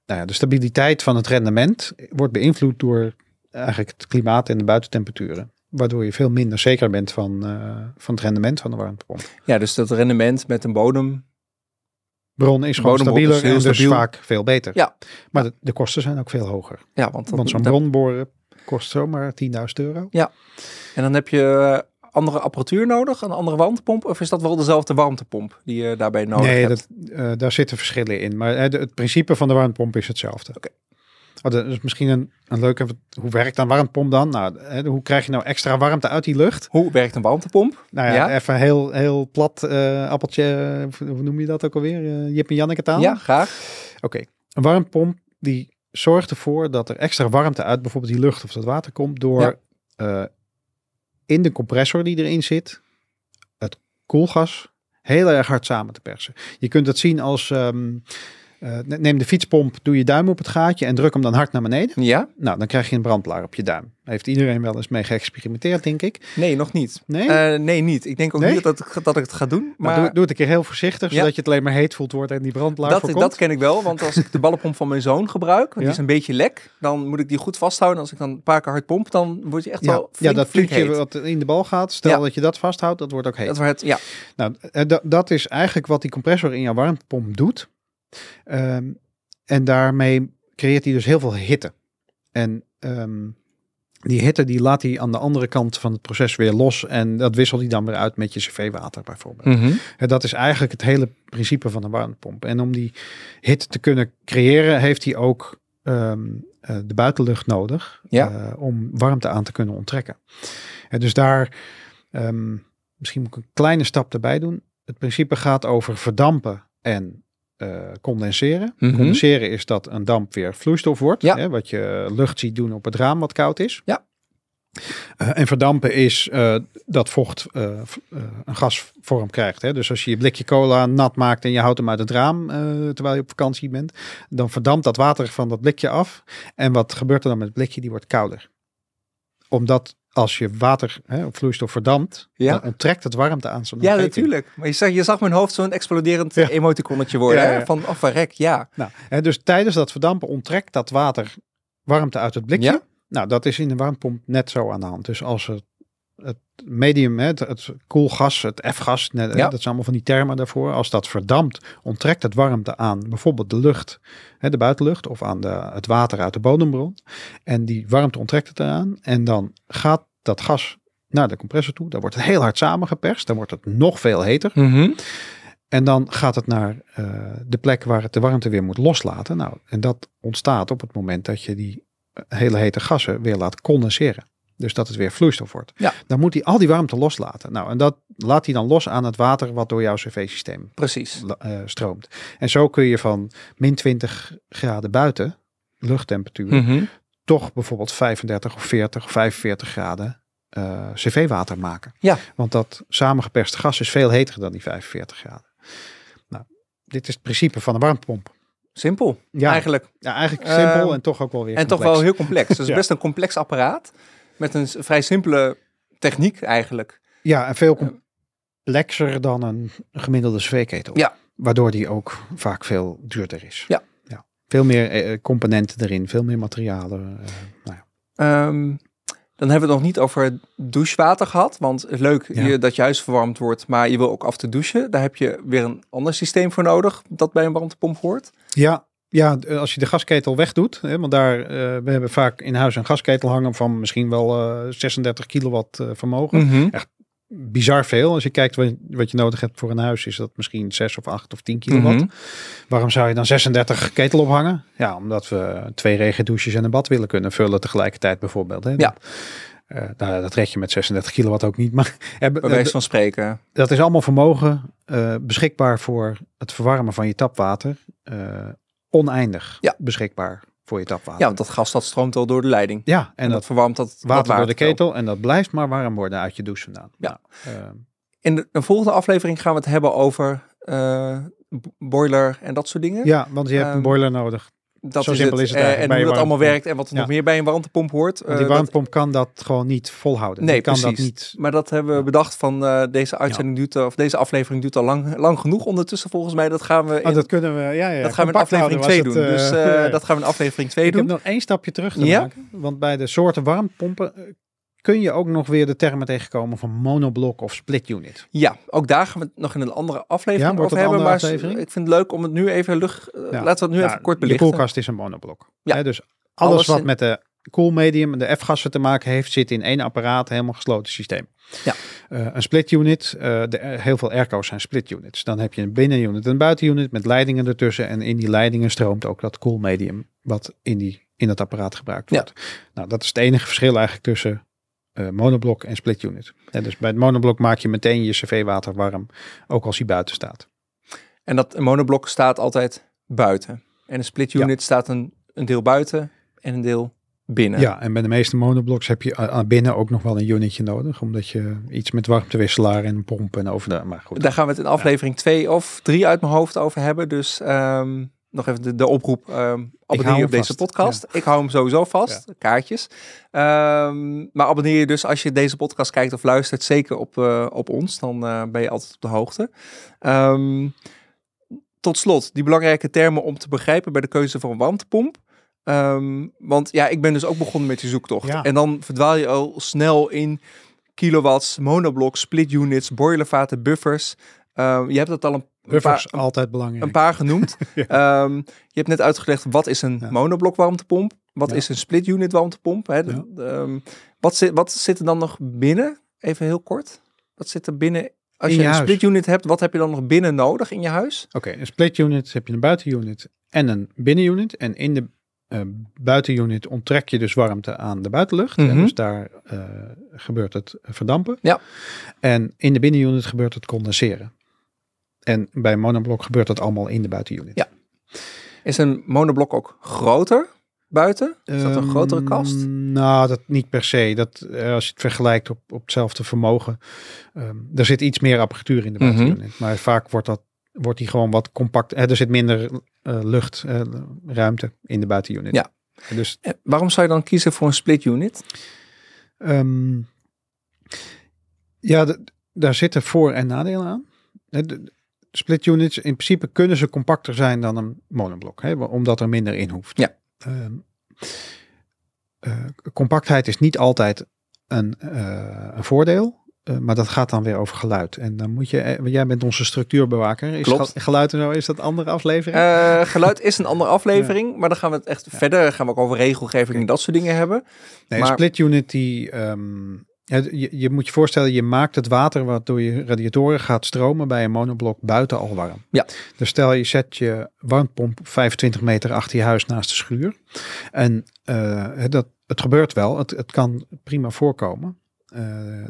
nou ja, de stabiliteit van het rendement wordt beïnvloed door eigenlijk het klimaat en de buitentemperaturen. Waardoor je veel minder zeker bent van, eh, van het rendement van de warmtepomp. Ja, dus dat rendement met een bodem. Bron is gewoon Bodembron stabieler is en dus stabiel. vaak veel beter. Ja. Maar de, de kosten zijn ook veel hoger. Ja, want, dat, Want zo'n bron boren kost zomaar 10.000 euro. En dan heb je eh, andere apparatuur nodig, een andere warmtepomp? Of is dat wel dezelfde warmtepomp die je daarbij nodig nee, hebt? dat, eh, daar zitten verschillen in. Maar eh, de- het principe van de warmtepomp is hetzelfde. Oké. Oh, dat is misschien een, een leuke. Hoe werkt een warmtepomp dan? Nou, hè, hoe krijg je nou extra warmte uit die lucht? Hoe werkt een warmtepomp? Nou ja, Ja. even heel, heel plat eh, appeltje. eh, Hoe noem je dat ook alweer? Eh, Jip en Janneke taal? Ja, graag. Oké. Een warmtepomp die zorgt ervoor dat er extra warmte uit bijvoorbeeld die lucht of dat water komt door Ja. eh, in de compressor die erin zit, het koelgas heel erg hard samen te persen. Je kunt het zien als ehm, eh, neem de fietspomp, doe je duim op het gaatje en druk hem dan hard naar beneden. Ja? Nou, dan krijg je een brandblaar op je duim. Heeft iedereen wel eens mee geëxperimenteerd, denk ik. Nee, nog niet. Nee? Eh, nee, niet. Ik denk ook Nee? niet dat, ik- dat ik het ga doen. maar Maar doe, doe het een keer heel voorzichtig, Ja. zodat je het alleen maar heet voelt wordt en die brandblaar dat, voorkomt. dat ken ik wel. Want als ik de ballenpomp van mijn zoon gebruik, want die Ja. is een beetje lek, dan moet ik die goed vasthouden. Als ik dan een paar keer hard pomp, dan wordt hij echt ja, wel ja, flink, dat flink tuutje heet. wat in de bal gaat, stel Ja. dat je dat vasthoudt, dat wordt ook heet. Dat wordt, ja. Nou, eh, da- dat is eigenlijk wat die compressor in jouw warmtepomp doet. Ehm, en daarmee creëert hij dus heel veel hitte. En ehm, die hitte die laat hij aan de andere kant van het proces weer los. En dat wisselt hij dan weer uit met je cv-water bijvoorbeeld. Mhm. En dat is eigenlijk het hele principe van een warmtepomp. En om die hitte te kunnen creëren, heeft hij ook ehm, eh, de buitenlucht nodig Ja. eh, om warmte aan te kunnen onttrekken. En dus daar, misschien moet ik een kleine stap erbij doen. Het principe gaat over verdampen en eh, condenseren. Mhm. Condenseren is dat een damp weer vloeistof wordt. Ja. Hè, wat je lucht ziet doen op het raam wat koud is. Ja. Eh, en verdampen is eh, dat vocht een gasvorm krijgt. Hè? Dus als je je blikje cola nat maakt en je houdt hem uit het raam terwijl je op vakantie bent, dan verdampt dat water van dat blikje af. En wat gebeurt er dan met het blikje? Die wordt kouder. Omdat als je water hè, of vloeistof verdampt, Ja. dan onttrekt het warmte aan zo'n Ja, omgeving. natuurlijk. Maar je zag, je zag mijn hoofd zo'n exploderend Ja. emoticonnetje worden. Ja, hè? ja. Van, oh ja. Nou, hè, dus tijdens dat verdampen onttrekt dat water warmte uit het blikje. Nou, dat is in de warmtepomp net zo aan de hand. Dus als het, het medium, het, het koelgas, het F-gas, Ja. dat zijn allemaal van die termen daarvoor. Als dat verdampt, onttrekt het warmte aan bijvoorbeeld de lucht, hè, de buitenlucht, of aan de, het water uit de bodembron. En die warmte onttrekt het eraan. En dan gaat dat gas naar de compressor toe. Dan wordt het heel hard samengeperst. Dan wordt het nog veel heter. Mhm. En dan gaat het naar eh, de plek waar het de warmte weer moet loslaten. Nou, en dat ontstaat op het moment dat je die eh, hele hete gassen weer laat condenseren. Dus dat het weer vloeistof wordt. Ja. Dan moet hij al die warmte loslaten. Nou, en dat laat hij dan los aan het water wat door jouw cv-systeem Precies. eh, stroomt. En zo kun je van min 20 graden buiten, luchttemperatuur, Mhm. toch bijvoorbeeld 35 of 40 of 45 graden eh, cv-water maken. Ja. Want dat samengeperste gas is veel heter dan die 45 graden. Nou, dit is het principe van een warmtepomp. Simpel, Ja, eigenlijk. ja eigenlijk simpel Ehm, en toch ook wel weer En toch wel heel complex. Dus Ja. best een complex apparaat. Met een vrij simpele techniek eigenlijk. Ja, en veel complexer dan een gemiddelde cv-ketel. Ja. Waardoor die ook vaak veel duurder is. Ja. ja. Veel meer eh, componenten erin, veel meer materialen. eh, nou ja. Ehm, dan hebben we het nog niet over douchewater gehad. Want leuk Ja. je, dat je huis verwarmd wordt, maar je wil ook af toe douchen. Daar heb je weer een ander systeem voor nodig dat bij een warmtepomp hoort. Ja, ja, d- als je de gasketel wegdoet, hè, want daar, eh, we hebben vaak in huis een gasketel hangen van misschien wel eh, 36 kilowatt eh, vermogen. Mhm. Bizar veel. Als je kijkt wat, wat je nodig hebt voor een huis, is dat misschien 6 of 8 of 10 kilowatt. Mhm. Waarom zou je dan 36 ketel ophangen? Ja, omdat we twee regendouches en een bad willen kunnen vullen tegelijkertijd bijvoorbeeld. Hè. Ja. Eh, nou, dat red je met 36 kilowatt ook niet. Maar Bij van spreken. dat is allemaal vermogen eh, beschikbaar voor het verwarmen van je tapwater. Oneindig Ja. beschikbaar voor je tapwater. Ja, want dat gas dat stroomt al door de leiding. Ja, En, en dat, dat verwarmt dat dat water door de ketel en dat blijft maar warm worden uit je douche vandaan. Ja. Nou, eh, In de, de volgende aflevering gaan we het hebben over eh, boiler en dat soort dingen. ja, want je hebt Ehm, een boiler nodig. Dat zo simpel is het Eh, eigenlijk en hoe dat allemaal werkt en wat er nog meer bij een warmtepomp hoort. Want die Eh, dat- warmtepomp kan dat gewoon niet volhouden. Nee, die kan precies. dat niet. Maar dat hebben we bedacht van eh, deze uitzending duurt, of deze aflevering duurt al lang, lang genoeg ondertussen volgens mij. Dat gaan we in, Oh, dat kunnen we. Ja, ja. dat gaan we in aflevering houden 2 was doen. het, dus dat gaan we in aflevering 2 Ik heb doen. nog één stapje terug te maken. Want bij de soorten warmtepompen kun je ook nog weer de termen tegenkomen van monoblok of split unit. Ja, ook daar gaan we het nog in een andere aflevering Ja, over hebben. Maar aflevering? ik vind het leuk om het nu even lucht. eh, Ja. Laten we het nu Ja, even kort belichten. koelkast is een monoblok. Ja. Hè, dus alles, Alles wat in- met de koelmedium en de F-gassen te maken heeft, zit in één apparaat, helemaal gesloten systeem. Ja. Eh, een split unit, eh, de, heel veel airco's zijn split units. Dan heb je een binnenunit en een buitenunit met leidingen ertussen. En in die leidingen stroomt ook dat koelmedium wat in, die, in dat apparaat gebruikt Ja. wordt. Nou, dat is het enige verschil eigenlijk tussen eh, monoblok en split unit. En dus bij het monoblok maak je meteen je cv-water warm, ook als hij buiten staat. En dat monoblok staat altijd buiten. En een split Ja. unit staat een, een deel buiten en een deel binnen. Ja, en bij de meeste monoblocks heb je uh, binnen ook nog wel een unitje nodig, omdat je iets met warmtewisselaar en pomp en over de, maar goed. Daar gaan we het in aflevering 2 of 3 uit mijn hoofd over hebben. Dus ehm, nog even de, de oproep. ehm abonneer je op deze vast. podcast. Ik hou hem sowieso vast. Kaartjes. Ehm, maar abonneer je dus als je deze podcast kijkt of luistert. Zeker op, eh, op ons. Dan eh, ben je altijd op de hoogte. Ehm, tot slot, die belangrijke termen om te begrijpen bij de keuze voor een warmtepomp. Want ja, ik ben dus ook begonnen met die zoektocht. Ja. En dan verdwaal je al snel in kilowatts, monoblok, split units, boilervaten, buffers. Je hebt het al een Buffers, paar, altijd belangrijk. een paar genoemd. Ehm, je hebt net uitgelegd wat is een Ja. monoblok warmtepomp, wat Ja. is een split unit warmtepomp. Hè? Ehm, wat, zit, wat zit er dan nog binnen? Even heel kort. Wat zit er binnen? Als In je, je een split unit hebt, wat heb je dan nog binnen nodig in je huis? Oké, een split unit heb je een buitenunit en een binnenunit. En in de eh, buitenunit onttrek je dus warmte aan de buitenlucht. Mhm. En dus daar eh, gebeurt het verdampen. Ja. En in de binnenunit gebeurt het condenseren. En bij monoblok gebeurt dat allemaal in de buitenunit. Ja. Is een monoblok ook groter buiten? Is dat een Ehm, grotere kast? Nou, dat niet per se. Dat, eh, als je het vergelijkt op, op hetzelfde vermogen. ehm, er zit iets meer apparatuur in de Mhm. buitenunit. Maar vaak wordt, dat, wordt die gewoon wat compact. eh, er zit minder eh, lucht, eh, ruimte in de buitenunit. Ja. Dus Waarom zou je dan kiezen voor een split unit? ehm, ja, daar zitten voor- en nadelen aan. De- Split units, in principe kunnen ze compacter zijn dan een monoblok. Hè, omdat er minder in hoeft. Ja. Ehm, eh, compactheid is niet altijd een, eh, een voordeel. eh, maar dat gaat dan weer over geluid. En dan moet je, jij bent onze structuurbewaker. Is Klopt. ge- geluid en zo, is dat andere aflevering? Geluid is een andere aflevering, maar dan gaan we het echt verder. Gaan we ook over regelgeving en dat soort dingen hebben. Nee, Maar- split unit die. Je, je moet je voorstellen, je maakt het water wat door je radiatoren gaat stromen bij een monoblok buiten al warm. Ja. Dus stel je zet je warmtepomp 25 meter achter je huis naast de schuur. En eh, het- dat, het gebeurt wel, het, het kan prima voorkomen. Eh,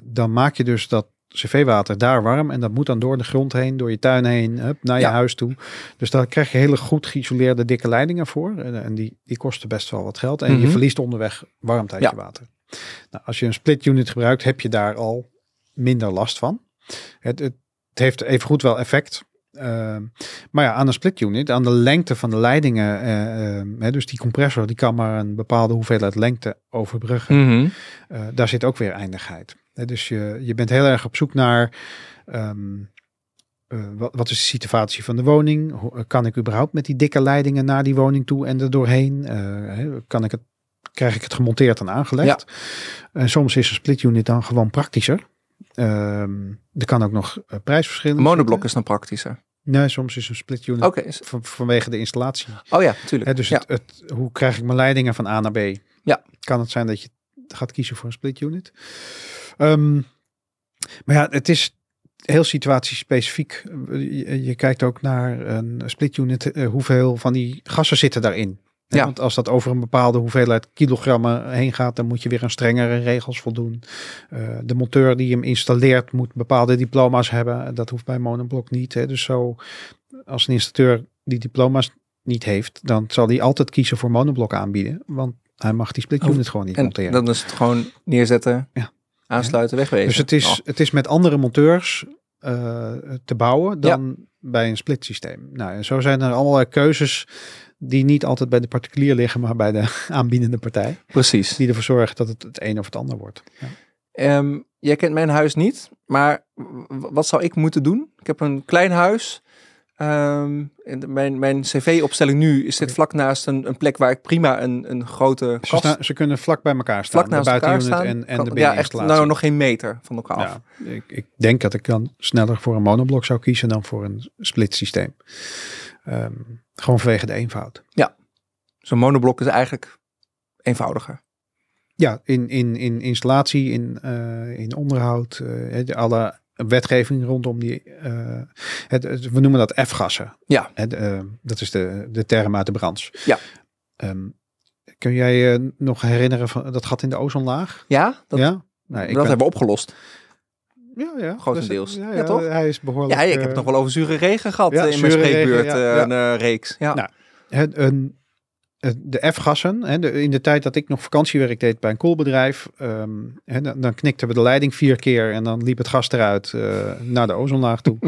dan maak je dus dat cv-water daar warm en dat moet dan door de grond heen, door je tuin heen, hup, naar je Ja. huis toe. Dus daar krijg je hele goed geïsoleerde dikke leidingen voor. En, die, die kosten best wel wat geld. En je Mhm. verliest onderweg warmte uit Ja. je water. Nou, als je een split unit gebruikt, heb je daar al minder last van. Het, het, het heeft even goed wel effect. Ehm, maar ja, aan een split unit, aan de lengte van de leidingen, eh, ehm, hè, dus die compressor, die kan maar een bepaalde hoeveelheid lengte overbruggen. Mhm. Eh, daar zit ook weer eindigheid. Dus je, je bent heel erg op zoek naar ehm, eh, wat, wat is de situatie van de woning? Hoe, kan ik überhaupt met die dikke leidingen naar die woning toe en er doorheen? Hè, kan ik het, krijg ik het gemonteerd en aangelegd? En soms is een split unit dan gewoon praktischer. Ehm, er kan ook nog eh, prijsverschillen. Monoblok zitten. is dan praktischer. Nee, soms is een split unit Oké. is- van- vanwege de installatie. Oh ja, tuurlijk. Hè, dus ja. het, het, hoe krijg ik mijn leidingen van A naar B? Ja. Kan het zijn dat je gaat kiezen voor een split unit? Ehm, maar ja, het is heel situatiespecifiek. Je, je kijkt ook naar een split unit. eh, hoeveel van die gassen zitten daarin? Ja. Want als dat over een bepaalde hoeveelheid kilogrammen heen gaat, dan moet je weer aan strengere regels voldoen. Eh, de monteur die hem installeert moet bepaalde diploma's hebben. Dat hoeft bij Monoblok niet. Hè. Dus zo, als een installateur die diploma's niet heeft, dan zal hij altijd kiezen voor Monoblok aanbieden. Want hij mag die split Oh, unit gewoon niet En monteren. dan is het gewoon neerzetten, Ja. aansluiten, wegwezen. Dus het is, Oh, het is met andere monteurs eh, te bouwen dan bij een split systeem. Nou, en zo zijn er allerlei keuzes die niet altijd bij de particulier liggen, maar bij de aanbiedende partij. precies. Die ervoor zorgen dat het het een of het ander wordt. Ja. Ehm, jij kent mijn huis niet, maar wat zou ik moeten doen? Ik heb een klein huis. De- mijn mijn cv-opstelling nu zit vlak naast een, een plek waar ik prima een, een grote Ze, kast staan- ze kunnen vlak bij elkaar staan. vlak naast de elkaar staan. en, en Kan- de ja, echt nou nog geen meter van elkaar af. Ja, ik, ik denk dat ik dan sneller voor een monoblok zou kiezen dan voor een split systeem. Ehm, gewoon vanwege de eenvoud. Zo'n monoblok is eigenlijk eenvoudiger. Ja, in, in, in installatie, in, eh, in onderhoud, de- alle wetgeving rondom die, eh, het, het- we noemen dat F-gassen. Ja. Het, eh, dat is de, de term uit de branche. Ja. Ehm, kun jij je nog herinneren van dat gat in de ozonlaag? Ja, dat, ja? Nou, dat ik ben- hebben we opgelost. ja, ja. grotendeels. Dus, ja, Ja, ja, toch? Hij is behoorlijk... Ja, ik heb eh, het nog wel over zure regen gehad eh, in mijn regen, spreekbeurt. eh. Een eh, reeks. Ja. Nou, het, een, de F-gassen, hè, de, in de tijd dat ik nog vakantiewerk deed bij een koelbedrijf, ehm, hè, dan, dan knikten we de leiding vier keer en dan liep het gas eruit eh, naar de ozonlaag toe.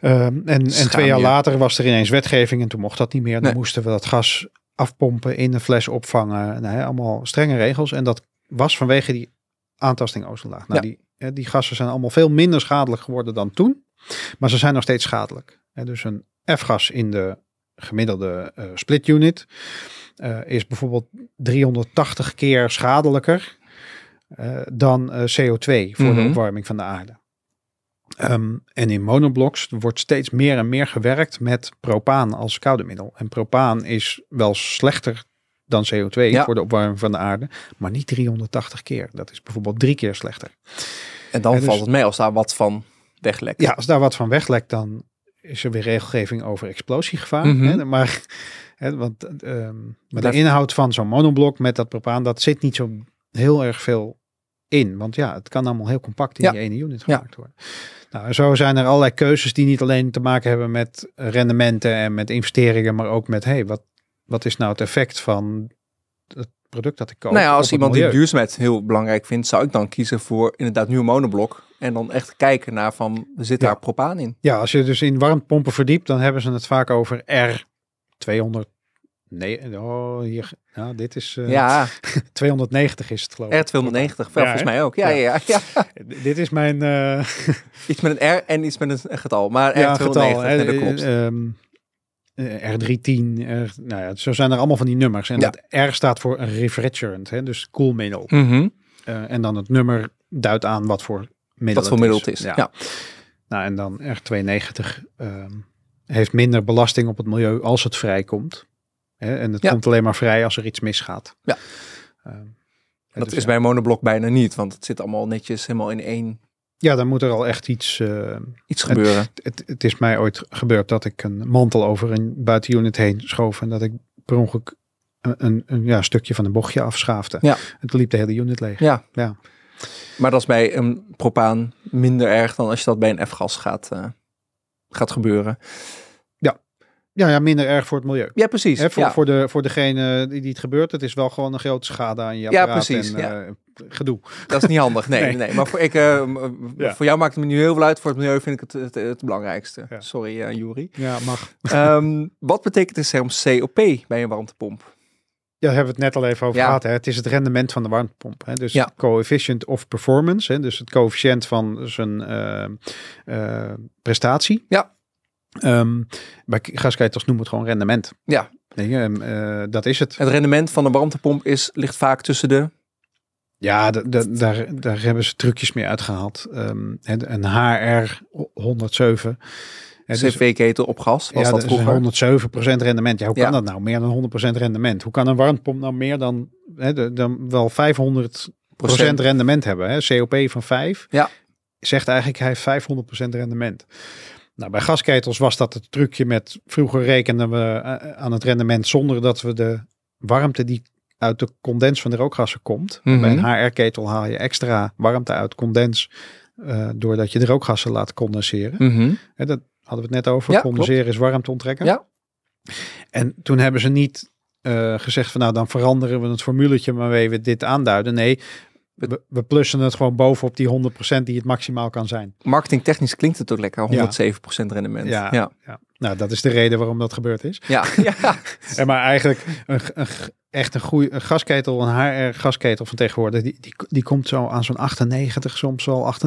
Ehm, en, en twee jaar later was er ineens wetgeving en toen mocht dat niet meer. Dan Nee. moesten we dat gas afpompen, in een fles opvangen. Nou, hè, allemaal strenge regels. En dat was vanwege die aantasting ozonlaag. Nou, Ja. die, hè, die gassen zijn allemaal veel minder schadelijk geworden dan toen. Maar ze zijn nog steeds schadelijk. Hè, dus een F-gas in de gemiddelde eh, split unit eh, is bijvoorbeeld 380 keer schadelijker eh, dan eh, CO2 voor de Mhm. opwarming van de aarde. Ehm, en in monoblocks wordt steeds meer en meer gewerkt met propaan als koude middel. En propaan is wel slechter dan CO2 Ja. voor de opwarming van de aarde, maar niet 380 keer. Dat is bijvoorbeeld drie keer slechter. En dan dus- valt het mee als daar wat van weglekt. Ja, als daar wat van weglekt, dan is er weer regelgeving over explosiegevaar. Mhm. hè, maar hè, want ehm, maar de inhoud van zo'n monoblok met dat propaan, dat zit niet zo heel erg veel in. Want ja, het kan allemaal heel compact in Ja. die ene unit Ja. gemaakt worden. Nou, zo zijn er allerlei keuzes die niet alleen te maken hebben met rendementen en met investeringen, maar ook met, hey, wat, wat is nou het effect van het product dat ik koop? Nou ja, als iemand die duurzaamheid heel belangrijk vindt, zou ik dan kiezen voor inderdaad nieuw monoblok. En dan echt kijken naar van, zit Ja. daar propaan in? Ja, als je dus in warmtepompen verdiept, dan hebben ze het vaak over R200. Nee, oh, hier, ja, dit is eh, Ja, 290 is het geloof ik. R290, Ja, volgens mij ook. Ja, Ja. ja. Dit is mijn eh Iets met een R en iets met een getal. Maar ja, R290, getal. nee, dat eh, klopt. ehm, eh, R310, R, nou ja, zo zijn er allemaal van die nummers. En dat R staat voor refrigerant, hè, dus koelmiddel. Mhm. Eh, en dan het nummer duidt aan wat voor middel Wat voor middel het is. Ja. Ja. Nou, en dan R290 ehm, heeft minder belasting op het milieu als het vrijkomt. Hè, en het Ja. komt alleen maar vrij als er iets misgaat. Ja. Ehm, Dat dus is ja. bij een monoblok bijna niet, want het zit allemaal netjes helemaal in één Ja, dan moet er al echt iets... eh, iets gebeuren. het, het is mij ooit gebeurd dat ik een mantel over een buitenunit heen schoof. En dat ik per ongeluk een, een, een ja, stukje van een bochtje afschaafde. Ja. En toen liep de hele unit leeg. Ja. Ja. Maar dat is bij een propaan minder erg dan als je dat bij een F-gas gaat, eh, gaat gebeuren. Ja, ja, minder erg voor het milieu. Ja, precies. Hè, voor, ja. voor, de, voor degene die, die het gebeurt, het is wel gewoon een grote schade aan je Ja, apparaat precies, en ja. eh, gedoe. Dat is niet handig. Nee, nee. Nee. Maar voor, ik, eh, Ja. voor jou maakt het me nu heel veel uit. Voor het milieu vind ik het het, het belangrijkste. Ja. Sorry, Juri. Ja, mag. Ehm, wat betekent de COP bij een warmtepomp? Ja, daar hebben we het net al even over Ja. gehad. Hè. Het is het rendement van de warmtepomp. Hè. Dus Ja. coefficient of performance. Hè. Dus het coëfficiënt van zijn eh, eh, prestatie. Ja. Ehm, bij gasketels noemen we het gewoon rendement. Ja. Nee, ehm, eh, dat is het. Het rendement van een warmtepomp is, ligt vaak tussen de... Ja, daar, daar hebben ze trucjes mee uitgehaald. En een HR 107. Dus- cv-ketel op gas, was ja, dat is vroeger. 107% rendement. Ja, hoe kan Ja. dat nou? Meer dan 100% rendement. Hoe kan een warmtepomp nou meer dan, hè, de- dan wel 500% Procent. rendement hebben? Hè? COP van 5 Ja. zegt eigenlijk hij heeft 500% rendement. Nou, bij gasketels was dat het trucje met vroeger rekenden we eh, aan het rendement zonder dat we de warmte die uit de condens van de rookgassen komt. Mhm. Bij een HR-ketel haal je extra warmte uit condens eh, doordat je de rookgassen laat condenseren. Mhm. Dat hadden we het net over. Ja, Condenseren is warmte onttrekken. Ja. En toen hebben ze niet eh, gezegd van nou dan veranderen we het formuletje waarmee we dit aanduiden. Nee, we, we plussen het gewoon bovenop die 100% die het maximaal kan zijn. Marketingtechnisch klinkt het ook lekker, Ja. 107% rendement. Ja. ja. Ja. Nou, dat is de reden waarom dat gebeurd is. Ja, ja. En maar eigenlijk een, een, echt een goede een gasketel, een HR gasketel van tegenwoordig, die, die, die komt zo aan zo'n 98, soms wel 98,5%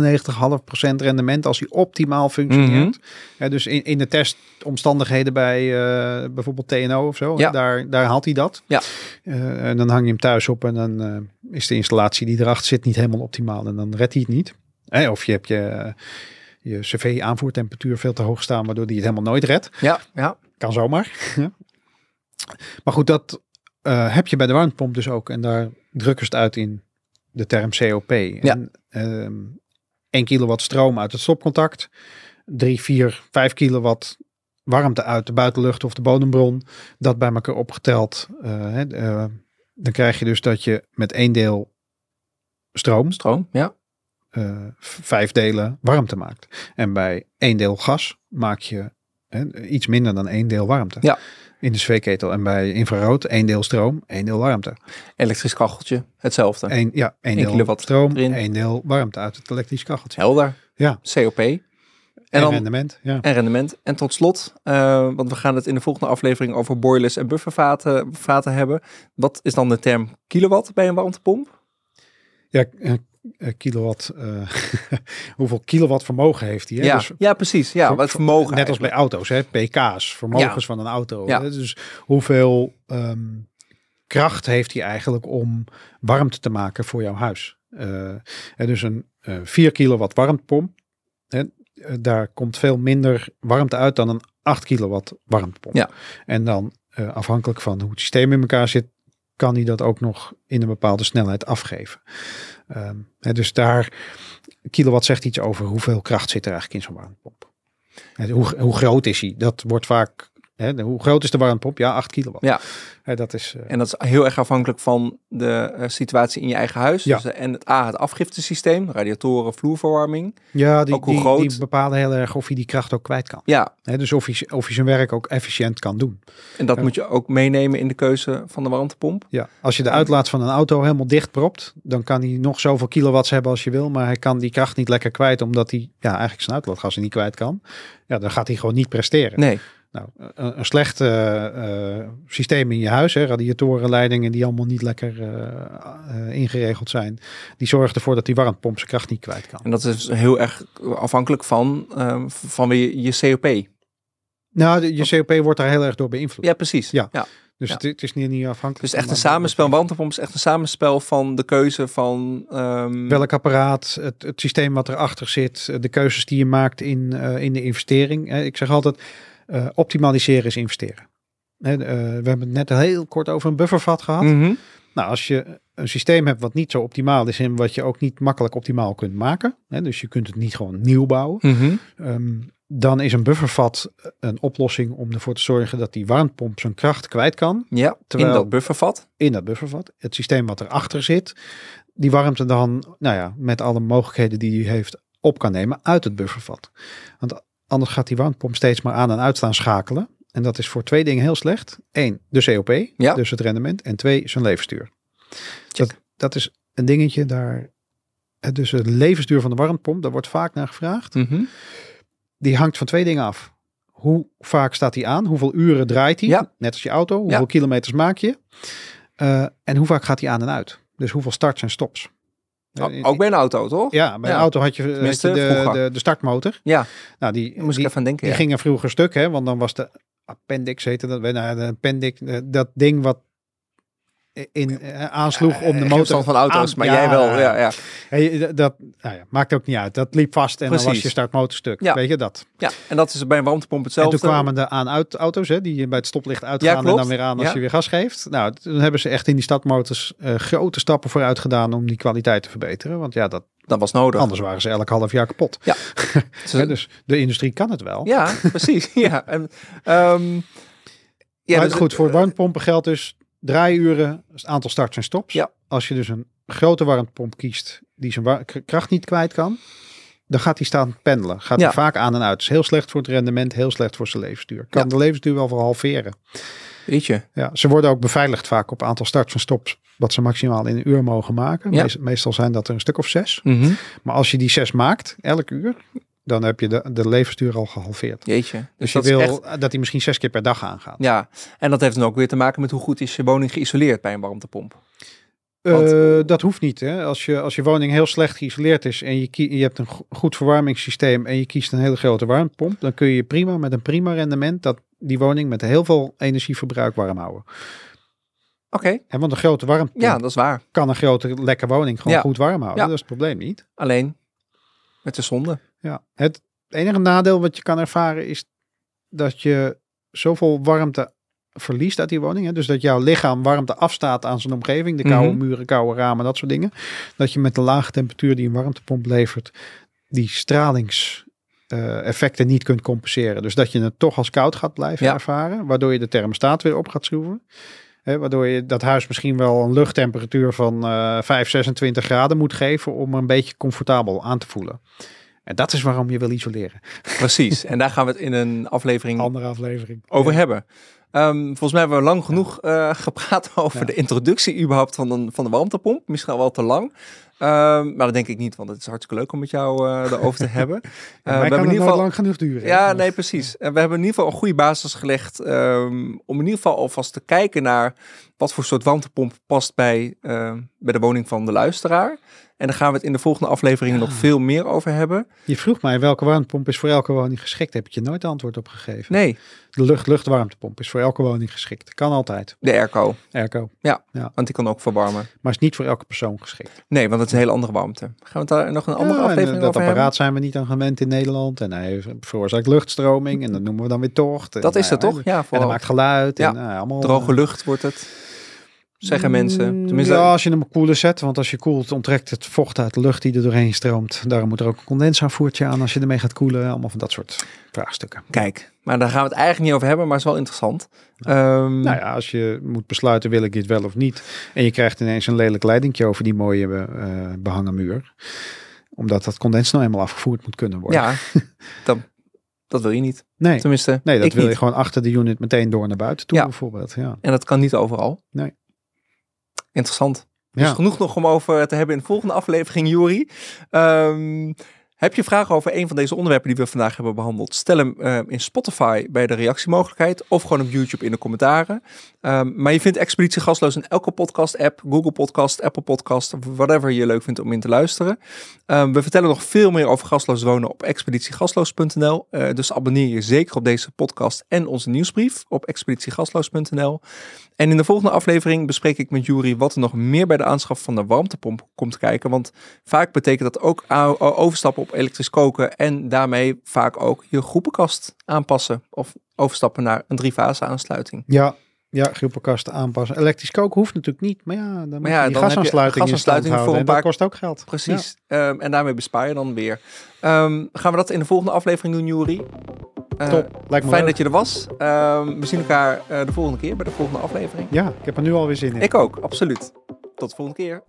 rendement als die optimaal functioneert. Ja, dus in, in de testomstandigheden bij eh, bijvoorbeeld TNO of zo, Ja. daar, daar haalt hij dat. Ja. Eh, en dan hang je hem thuis op en dan eh, is de installatie die erachter zit niet helemaal optimaal en dan redt hij het niet. Eh, of je hebt je, je cv-aanvoertemperatuur veel te hoog staan, waardoor die het helemaal nooit redt. ja, ja. Kan zomaar. Ja. maar goed, dat eh, heb je bij de warmtepomp dus ook. En daar drukken ze het uit in de term COP. En, ehm 1 kilowatt stroom uit het stopcontact. 3, 4, 5 kilowatt warmte uit de buitenlucht of de bodembron. Dat bij elkaar opgeteld. eh, eh, dan krijg je dus dat je met één deel stroom Stroom, ja. Eh, vijf delen warmte maakt. En bij één deel gas maak je iets minder dan één deel warmte. Ja. In de cv-ketel. En bij infrarood één deel stroom, één deel warmte. Elektrisch kacheltje, hetzelfde. Eén, ja, één deel kilowatt stroom, erin. één deel warmte uit het elektrisch kacheltje. Helder. Ja. COP. En, En, dan, rendement. Ja. en rendement. En tot slot, eh, want we gaan het in de volgende aflevering over boilers en buffervaten vaten hebben. Wat is dan de term kilowatt bij een warmtepomp? Ja, eh, kilowatt. eh, hoeveel kilowatt vermogen heeft hij? Ja, Dus ja, precies. Ja, wat vermogen. Net als bij auto's, hè? pk's, vermogens Ja. van een auto. Ja. hè. Dus hoeveel ehm, kracht heeft hij eigenlijk om warmte te maken voor jouw huis? Eh, en dus een eh 4 kilowatt warmtepomp, hè, eh, daar komt veel minder warmte uit dan een 8 kilowatt warmtepomp. Ja. En dan eh, afhankelijk van hoe het systeem in elkaar zit, kan hij dat ook nog in een bepaalde snelheid afgeven. Hè, dus daar, kilowatt zegt iets over hoeveel kracht zit er eigenlijk in zo'n warmtepomp. Hoe, hoe groot is hij? Dat wordt vaak, hè, hoe groot is de warmtepomp? Ja, 8 kilowatt. Ja. Hè, dat is, eh, En dat is heel erg afhankelijk van de eh, situatie in je eigen huis. Ja. Dus, eh, en het A, het afgiftesysteem, radiatoren, vloerverwarming. ja, die, ook hoe die, groot- die bepalen heel erg of hij die kracht ook kwijt kan. Ja, Hè, dus of hij, of hij zijn werk ook efficiënt kan doen. en dat moet je ook meenemen in de keuze van de warmtepomp. Ja, als je de uitlaat van een auto helemaal dicht propt, dan kan hij nog zoveel kilowatts hebben als je wil, maar hij kan die kracht niet lekker kwijt, omdat hij ja, eigenlijk zijn uitlaatgassen niet kwijt kan. Ja, dan gaat hij gewoon niet presteren. Nee, Nou, een, een slecht eh, eh, systeem in je huis, hè, radiatoren, leidingen die allemaal niet lekker eh, ingeregeld zijn, die zorgen ervoor dat die warmtepomp zijn kracht niet kwijt kan. en dat is heel erg afhankelijk van, ehm, van weer je COP. Nou, de- je COP wordt daar heel erg door beïnvloed. Ja, precies. Ja. ja. Dus ja. het, het is niet, niet afhankelijk. Dus echt een samenspel, warmtepomp is echt een samenspel van de keuze van... ehm, Welk apparaat, het, het systeem wat erachter zit, de keuzes die je maakt in, in de investering. Ik zeg altijd, eh, optimaliseren is investeren. Eh, we hebben het net heel kort over een buffervat gehad. mhm. Nou, als je een systeem hebt wat niet zo optimaal is en wat je ook niet makkelijk optimaal kunt maken, hè, dus je kunt het niet gewoon nieuw bouwen, Mhm. ehm, dan is een buffervat een oplossing om ervoor te zorgen dat die warmtepomp zijn kracht kwijt kan Ja, Terwijl- in dat buffervat. in dat buffervat. Het systeem wat erachter zit, die warmte dan, nou ja, met alle mogelijkheden die hij heeft, op kan nemen uit het buffervat. Want anders gaat die warmtepomp steeds maar aan en uit staan schakelen. En dat is voor twee dingen heel slecht. Eén, de COP, Ja. dus het rendement. En twee, zijn levensduur. Dat, dat is een dingetje daar. eh, Dus het levensduur van de warmtepomp, daar wordt vaak naar gevraagd. Mhm. Die hangt van twee dingen af. Hoe vaak staat hij aan? Hoeveel uren draait hij? Ja. Net als je auto. Hoeveel Ja. kilometers maak je? Eh, en hoe vaak gaat hij aan en uit? Dus hoeveel starts en stops? O- Eh, ook bij een auto, toch? Ja, bij Ja. een auto had je, had je Tenminste, de, de, de startmotor. Ja, Nou, die, moest die, ik even denken. die ja. gingen vroeger stuk, hè? Want dan was de appendix, heette dat, nou, de appendix, eh, dat ding wat in, eh, aansloeg om de Eh, motor van auto's, aan- maar ja, jij wel. Ja, ja. Hey, dat nou ja, maakt ook niet uit. Dat liep vast en dan was je startmotor stuk. Ja. Weet je dat? ja, en dat is bij een warmtepomp En hetzelfde. toen kwamen de aan-uit auto's, hè, die bij het stoplicht uitgaan en dan weer aan als Ja. je weer gas geeft. Nou, toen hebben ze echt in die stadmotors eh, grote stappen vooruit gedaan om die kwaliteit te verbeteren. Want ja, dat, Dat was nodig. anders waren ze elk half jaar kapot. Hè, dus de industrie kan het wel. ja, precies. ja. En, ehm, ja, maar dus- goed, voor warmtepompen geldt dus draaiuren, het aantal starts en stops. Ja. Als je dus een grote warmtepomp kiest die zijn kracht niet kwijt kan, dan gaat hij staan pendelen. Gaat Ja. hij vaak aan en uit. is heel slecht voor het rendement, heel slecht voor zijn levensduur. Kan Ja. de levensduur wel verhalveren. Weet je. Ja, ze worden ook beveiligd vaak op aantal starts en stops, wat ze maximaal in een uur mogen maken. Ja. Meestal zijn dat er een stuk of zes. Mhm. Maar als je die zes maakt, elk uur, dan heb je de, de levensduur al gehalveerd. Jeetje. Dus, Dus je wil echt... dat hij misschien zes keer per dag aangaat. Ja, en dat heeft dan ook weer te maken met hoe goed is je woning geïsoleerd bij een warmtepomp. Want- Eh, dat hoeft niet. Hè? Als, je, als je woning heel slecht geïsoleerd is en je, je hebt een go- goed verwarmingssysteem en je kiest een hele grote warmtepomp, dan kun je prima met een prima rendement dat die woning met heel veel energieverbruik warm houden. Oké, En want een grote warmtepomp ja, dat is waar. kan een grote lekke woning gewoon Ja. goed warm houden. Ja. Dat is het probleem niet. Alleen met de zonde. Ja. Het enige nadeel wat je kan ervaren is dat je zoveel warmte verliest uit die woning. Hè? Dus dat jouw lichaam warmte afstaat aan zijn omgeving. De koude Mhm. muren, koude ramen, dat soort dingen. Dat je met de lage temperatuur die een warmtepomp levert, die stralingseffecten niet kunt compenseren. Dus dat je het toch als koud gaat blijven Ja. ervaren. Waardoor je de thermostaat weer op gaat schroeven. Hè, waardoor je dat huis misschien wel een luchttemperatuur van eh 5, 26 graden moet geven om een beetje comfortabel aan te voelen. En dat is waarom je wil isoleren. Precies. en daar gaan we het in een aflevering Andere aflevering. over Ja. hebben. Ehm, volgens mij hebben we lang genoeg eh, gepraat over Ja. de introductie überhaupt van, een, van de warmtepomp. Misschien wel te lang. Ehm, maar dat denk ik niet, want het is hartstikke leuk om met jou eh erover te hebben. Mij we hebben het in ieder geval lang genoeg duren. Ja, nee, precies. En we hebben in ieder geval een goede basis gelegd ehm, om in ieder geval alvast te kijken naar wat voor soort warmtepomp past bij, bij de woning van de luisteraar. En daar gaan we het in de volgende afleveringen nog veel meer over hebben. Je vroeg mij welke warmtepomp is voor elke woning geschikt. Heb ik je nooit antwoord op gegeven. Nee, De lucht-luchtwarmtepomp is voor elke woning geschikt. Kan altijd. de airco, Airco. want die kan ook verwarmen. Maar is niet voor elke persoon geschikt. Nee, want het is een hele andere warmte. Gaan we het daar nog een andere Ja, en, aflevering eh, dat over apparaat zijn we niet aan gewend in Nederland. En hij veroorzaakt luchtstroming. En dat noemen we dan weer tocht. En? Dat is nou het ja, toch? Ja, En dat maakt geluid. Ja, En, nou, allemaal, droge eh, lucht wordt het. Zeggen mensen. Mm, Tenminste, Ja, als je hem koeler zet. Want als je koelt, onttrekt het vocht uit de lucht die er doorheen stroomt. Daarom moet er ook een condensaanvoertje aan als je ermee gaat koelen. Allemaal van dat soort vraagstukken. kijk. Maar daar gaan we het eigenlijk niet over hebben, maar het is wel interessant. Ehm, Nou ja, als je moet besluiten, wil ik dit wel of niet. En je krijgt ineens een lelijk leidingje over die mooie eh, behangen muur. Omdat dat condens nou eenmaal afgevoerd moet kunnen worden. ja dan, dat wil je niet. nee, Tenminste, nee, dat ik wil niet. je gewoon achter de unit meteen door naar buiten toe Ja. bijvoorbeeld. Ja. En dat kan niet overal. Nee. Interessant. Dus Ja. genoeg nog om over te hebben in de volgende aflevering, Juri. Ehm, heb je vragen over een van deze onderwerpen die we vandaag hebben behandeld? Stel hem eh, in Spotify bij de reactiemogelijkheid of gewoon op YouTube in de commentaren. Ehm, maar je vindt Expeditie Gasloos in elke podcast-app, Google Podcast, Apple Podcast, whatever je leuk vindt om in te luisteren. Ehm, we vertellen nog veel meer over gasloos wonen op expeditiegasloos.nl. Eh, dus abonneer je zeker op deze podcast en onze nieuwsbrief op expeditiegasloos.nl. En in de volgende aflevering bespreek ik met Jury wat er nog meer bij de aanschaf van de warmtepomp komt kijken. Want vaak betekent dat ook overstappen op elektrisch koken en daarmee vaak ook je groepenkast aanpassen of overstappen naar een driefase aansluiting. Ja, ja, groepenkasten aanpassen. Elektrisch koken hoeft natuurlijk niet. Maar ja, dan ja, dan gasaansluiting, voor een paar- kost ook geld. Precies. Ehm, en daarmee bespaar je dan weer. Ehm, gaan we dat in de volgende aflevering doen, Jury? Eh, top. Lijkt me Fijn leuk. dat je er was. Ehm, we zien elkaar eh, de volgende keer bij de volgende aflevering. Ja, ik heb er nu alweer zin in. Ik ook, absoluut. Tot de volgende keer.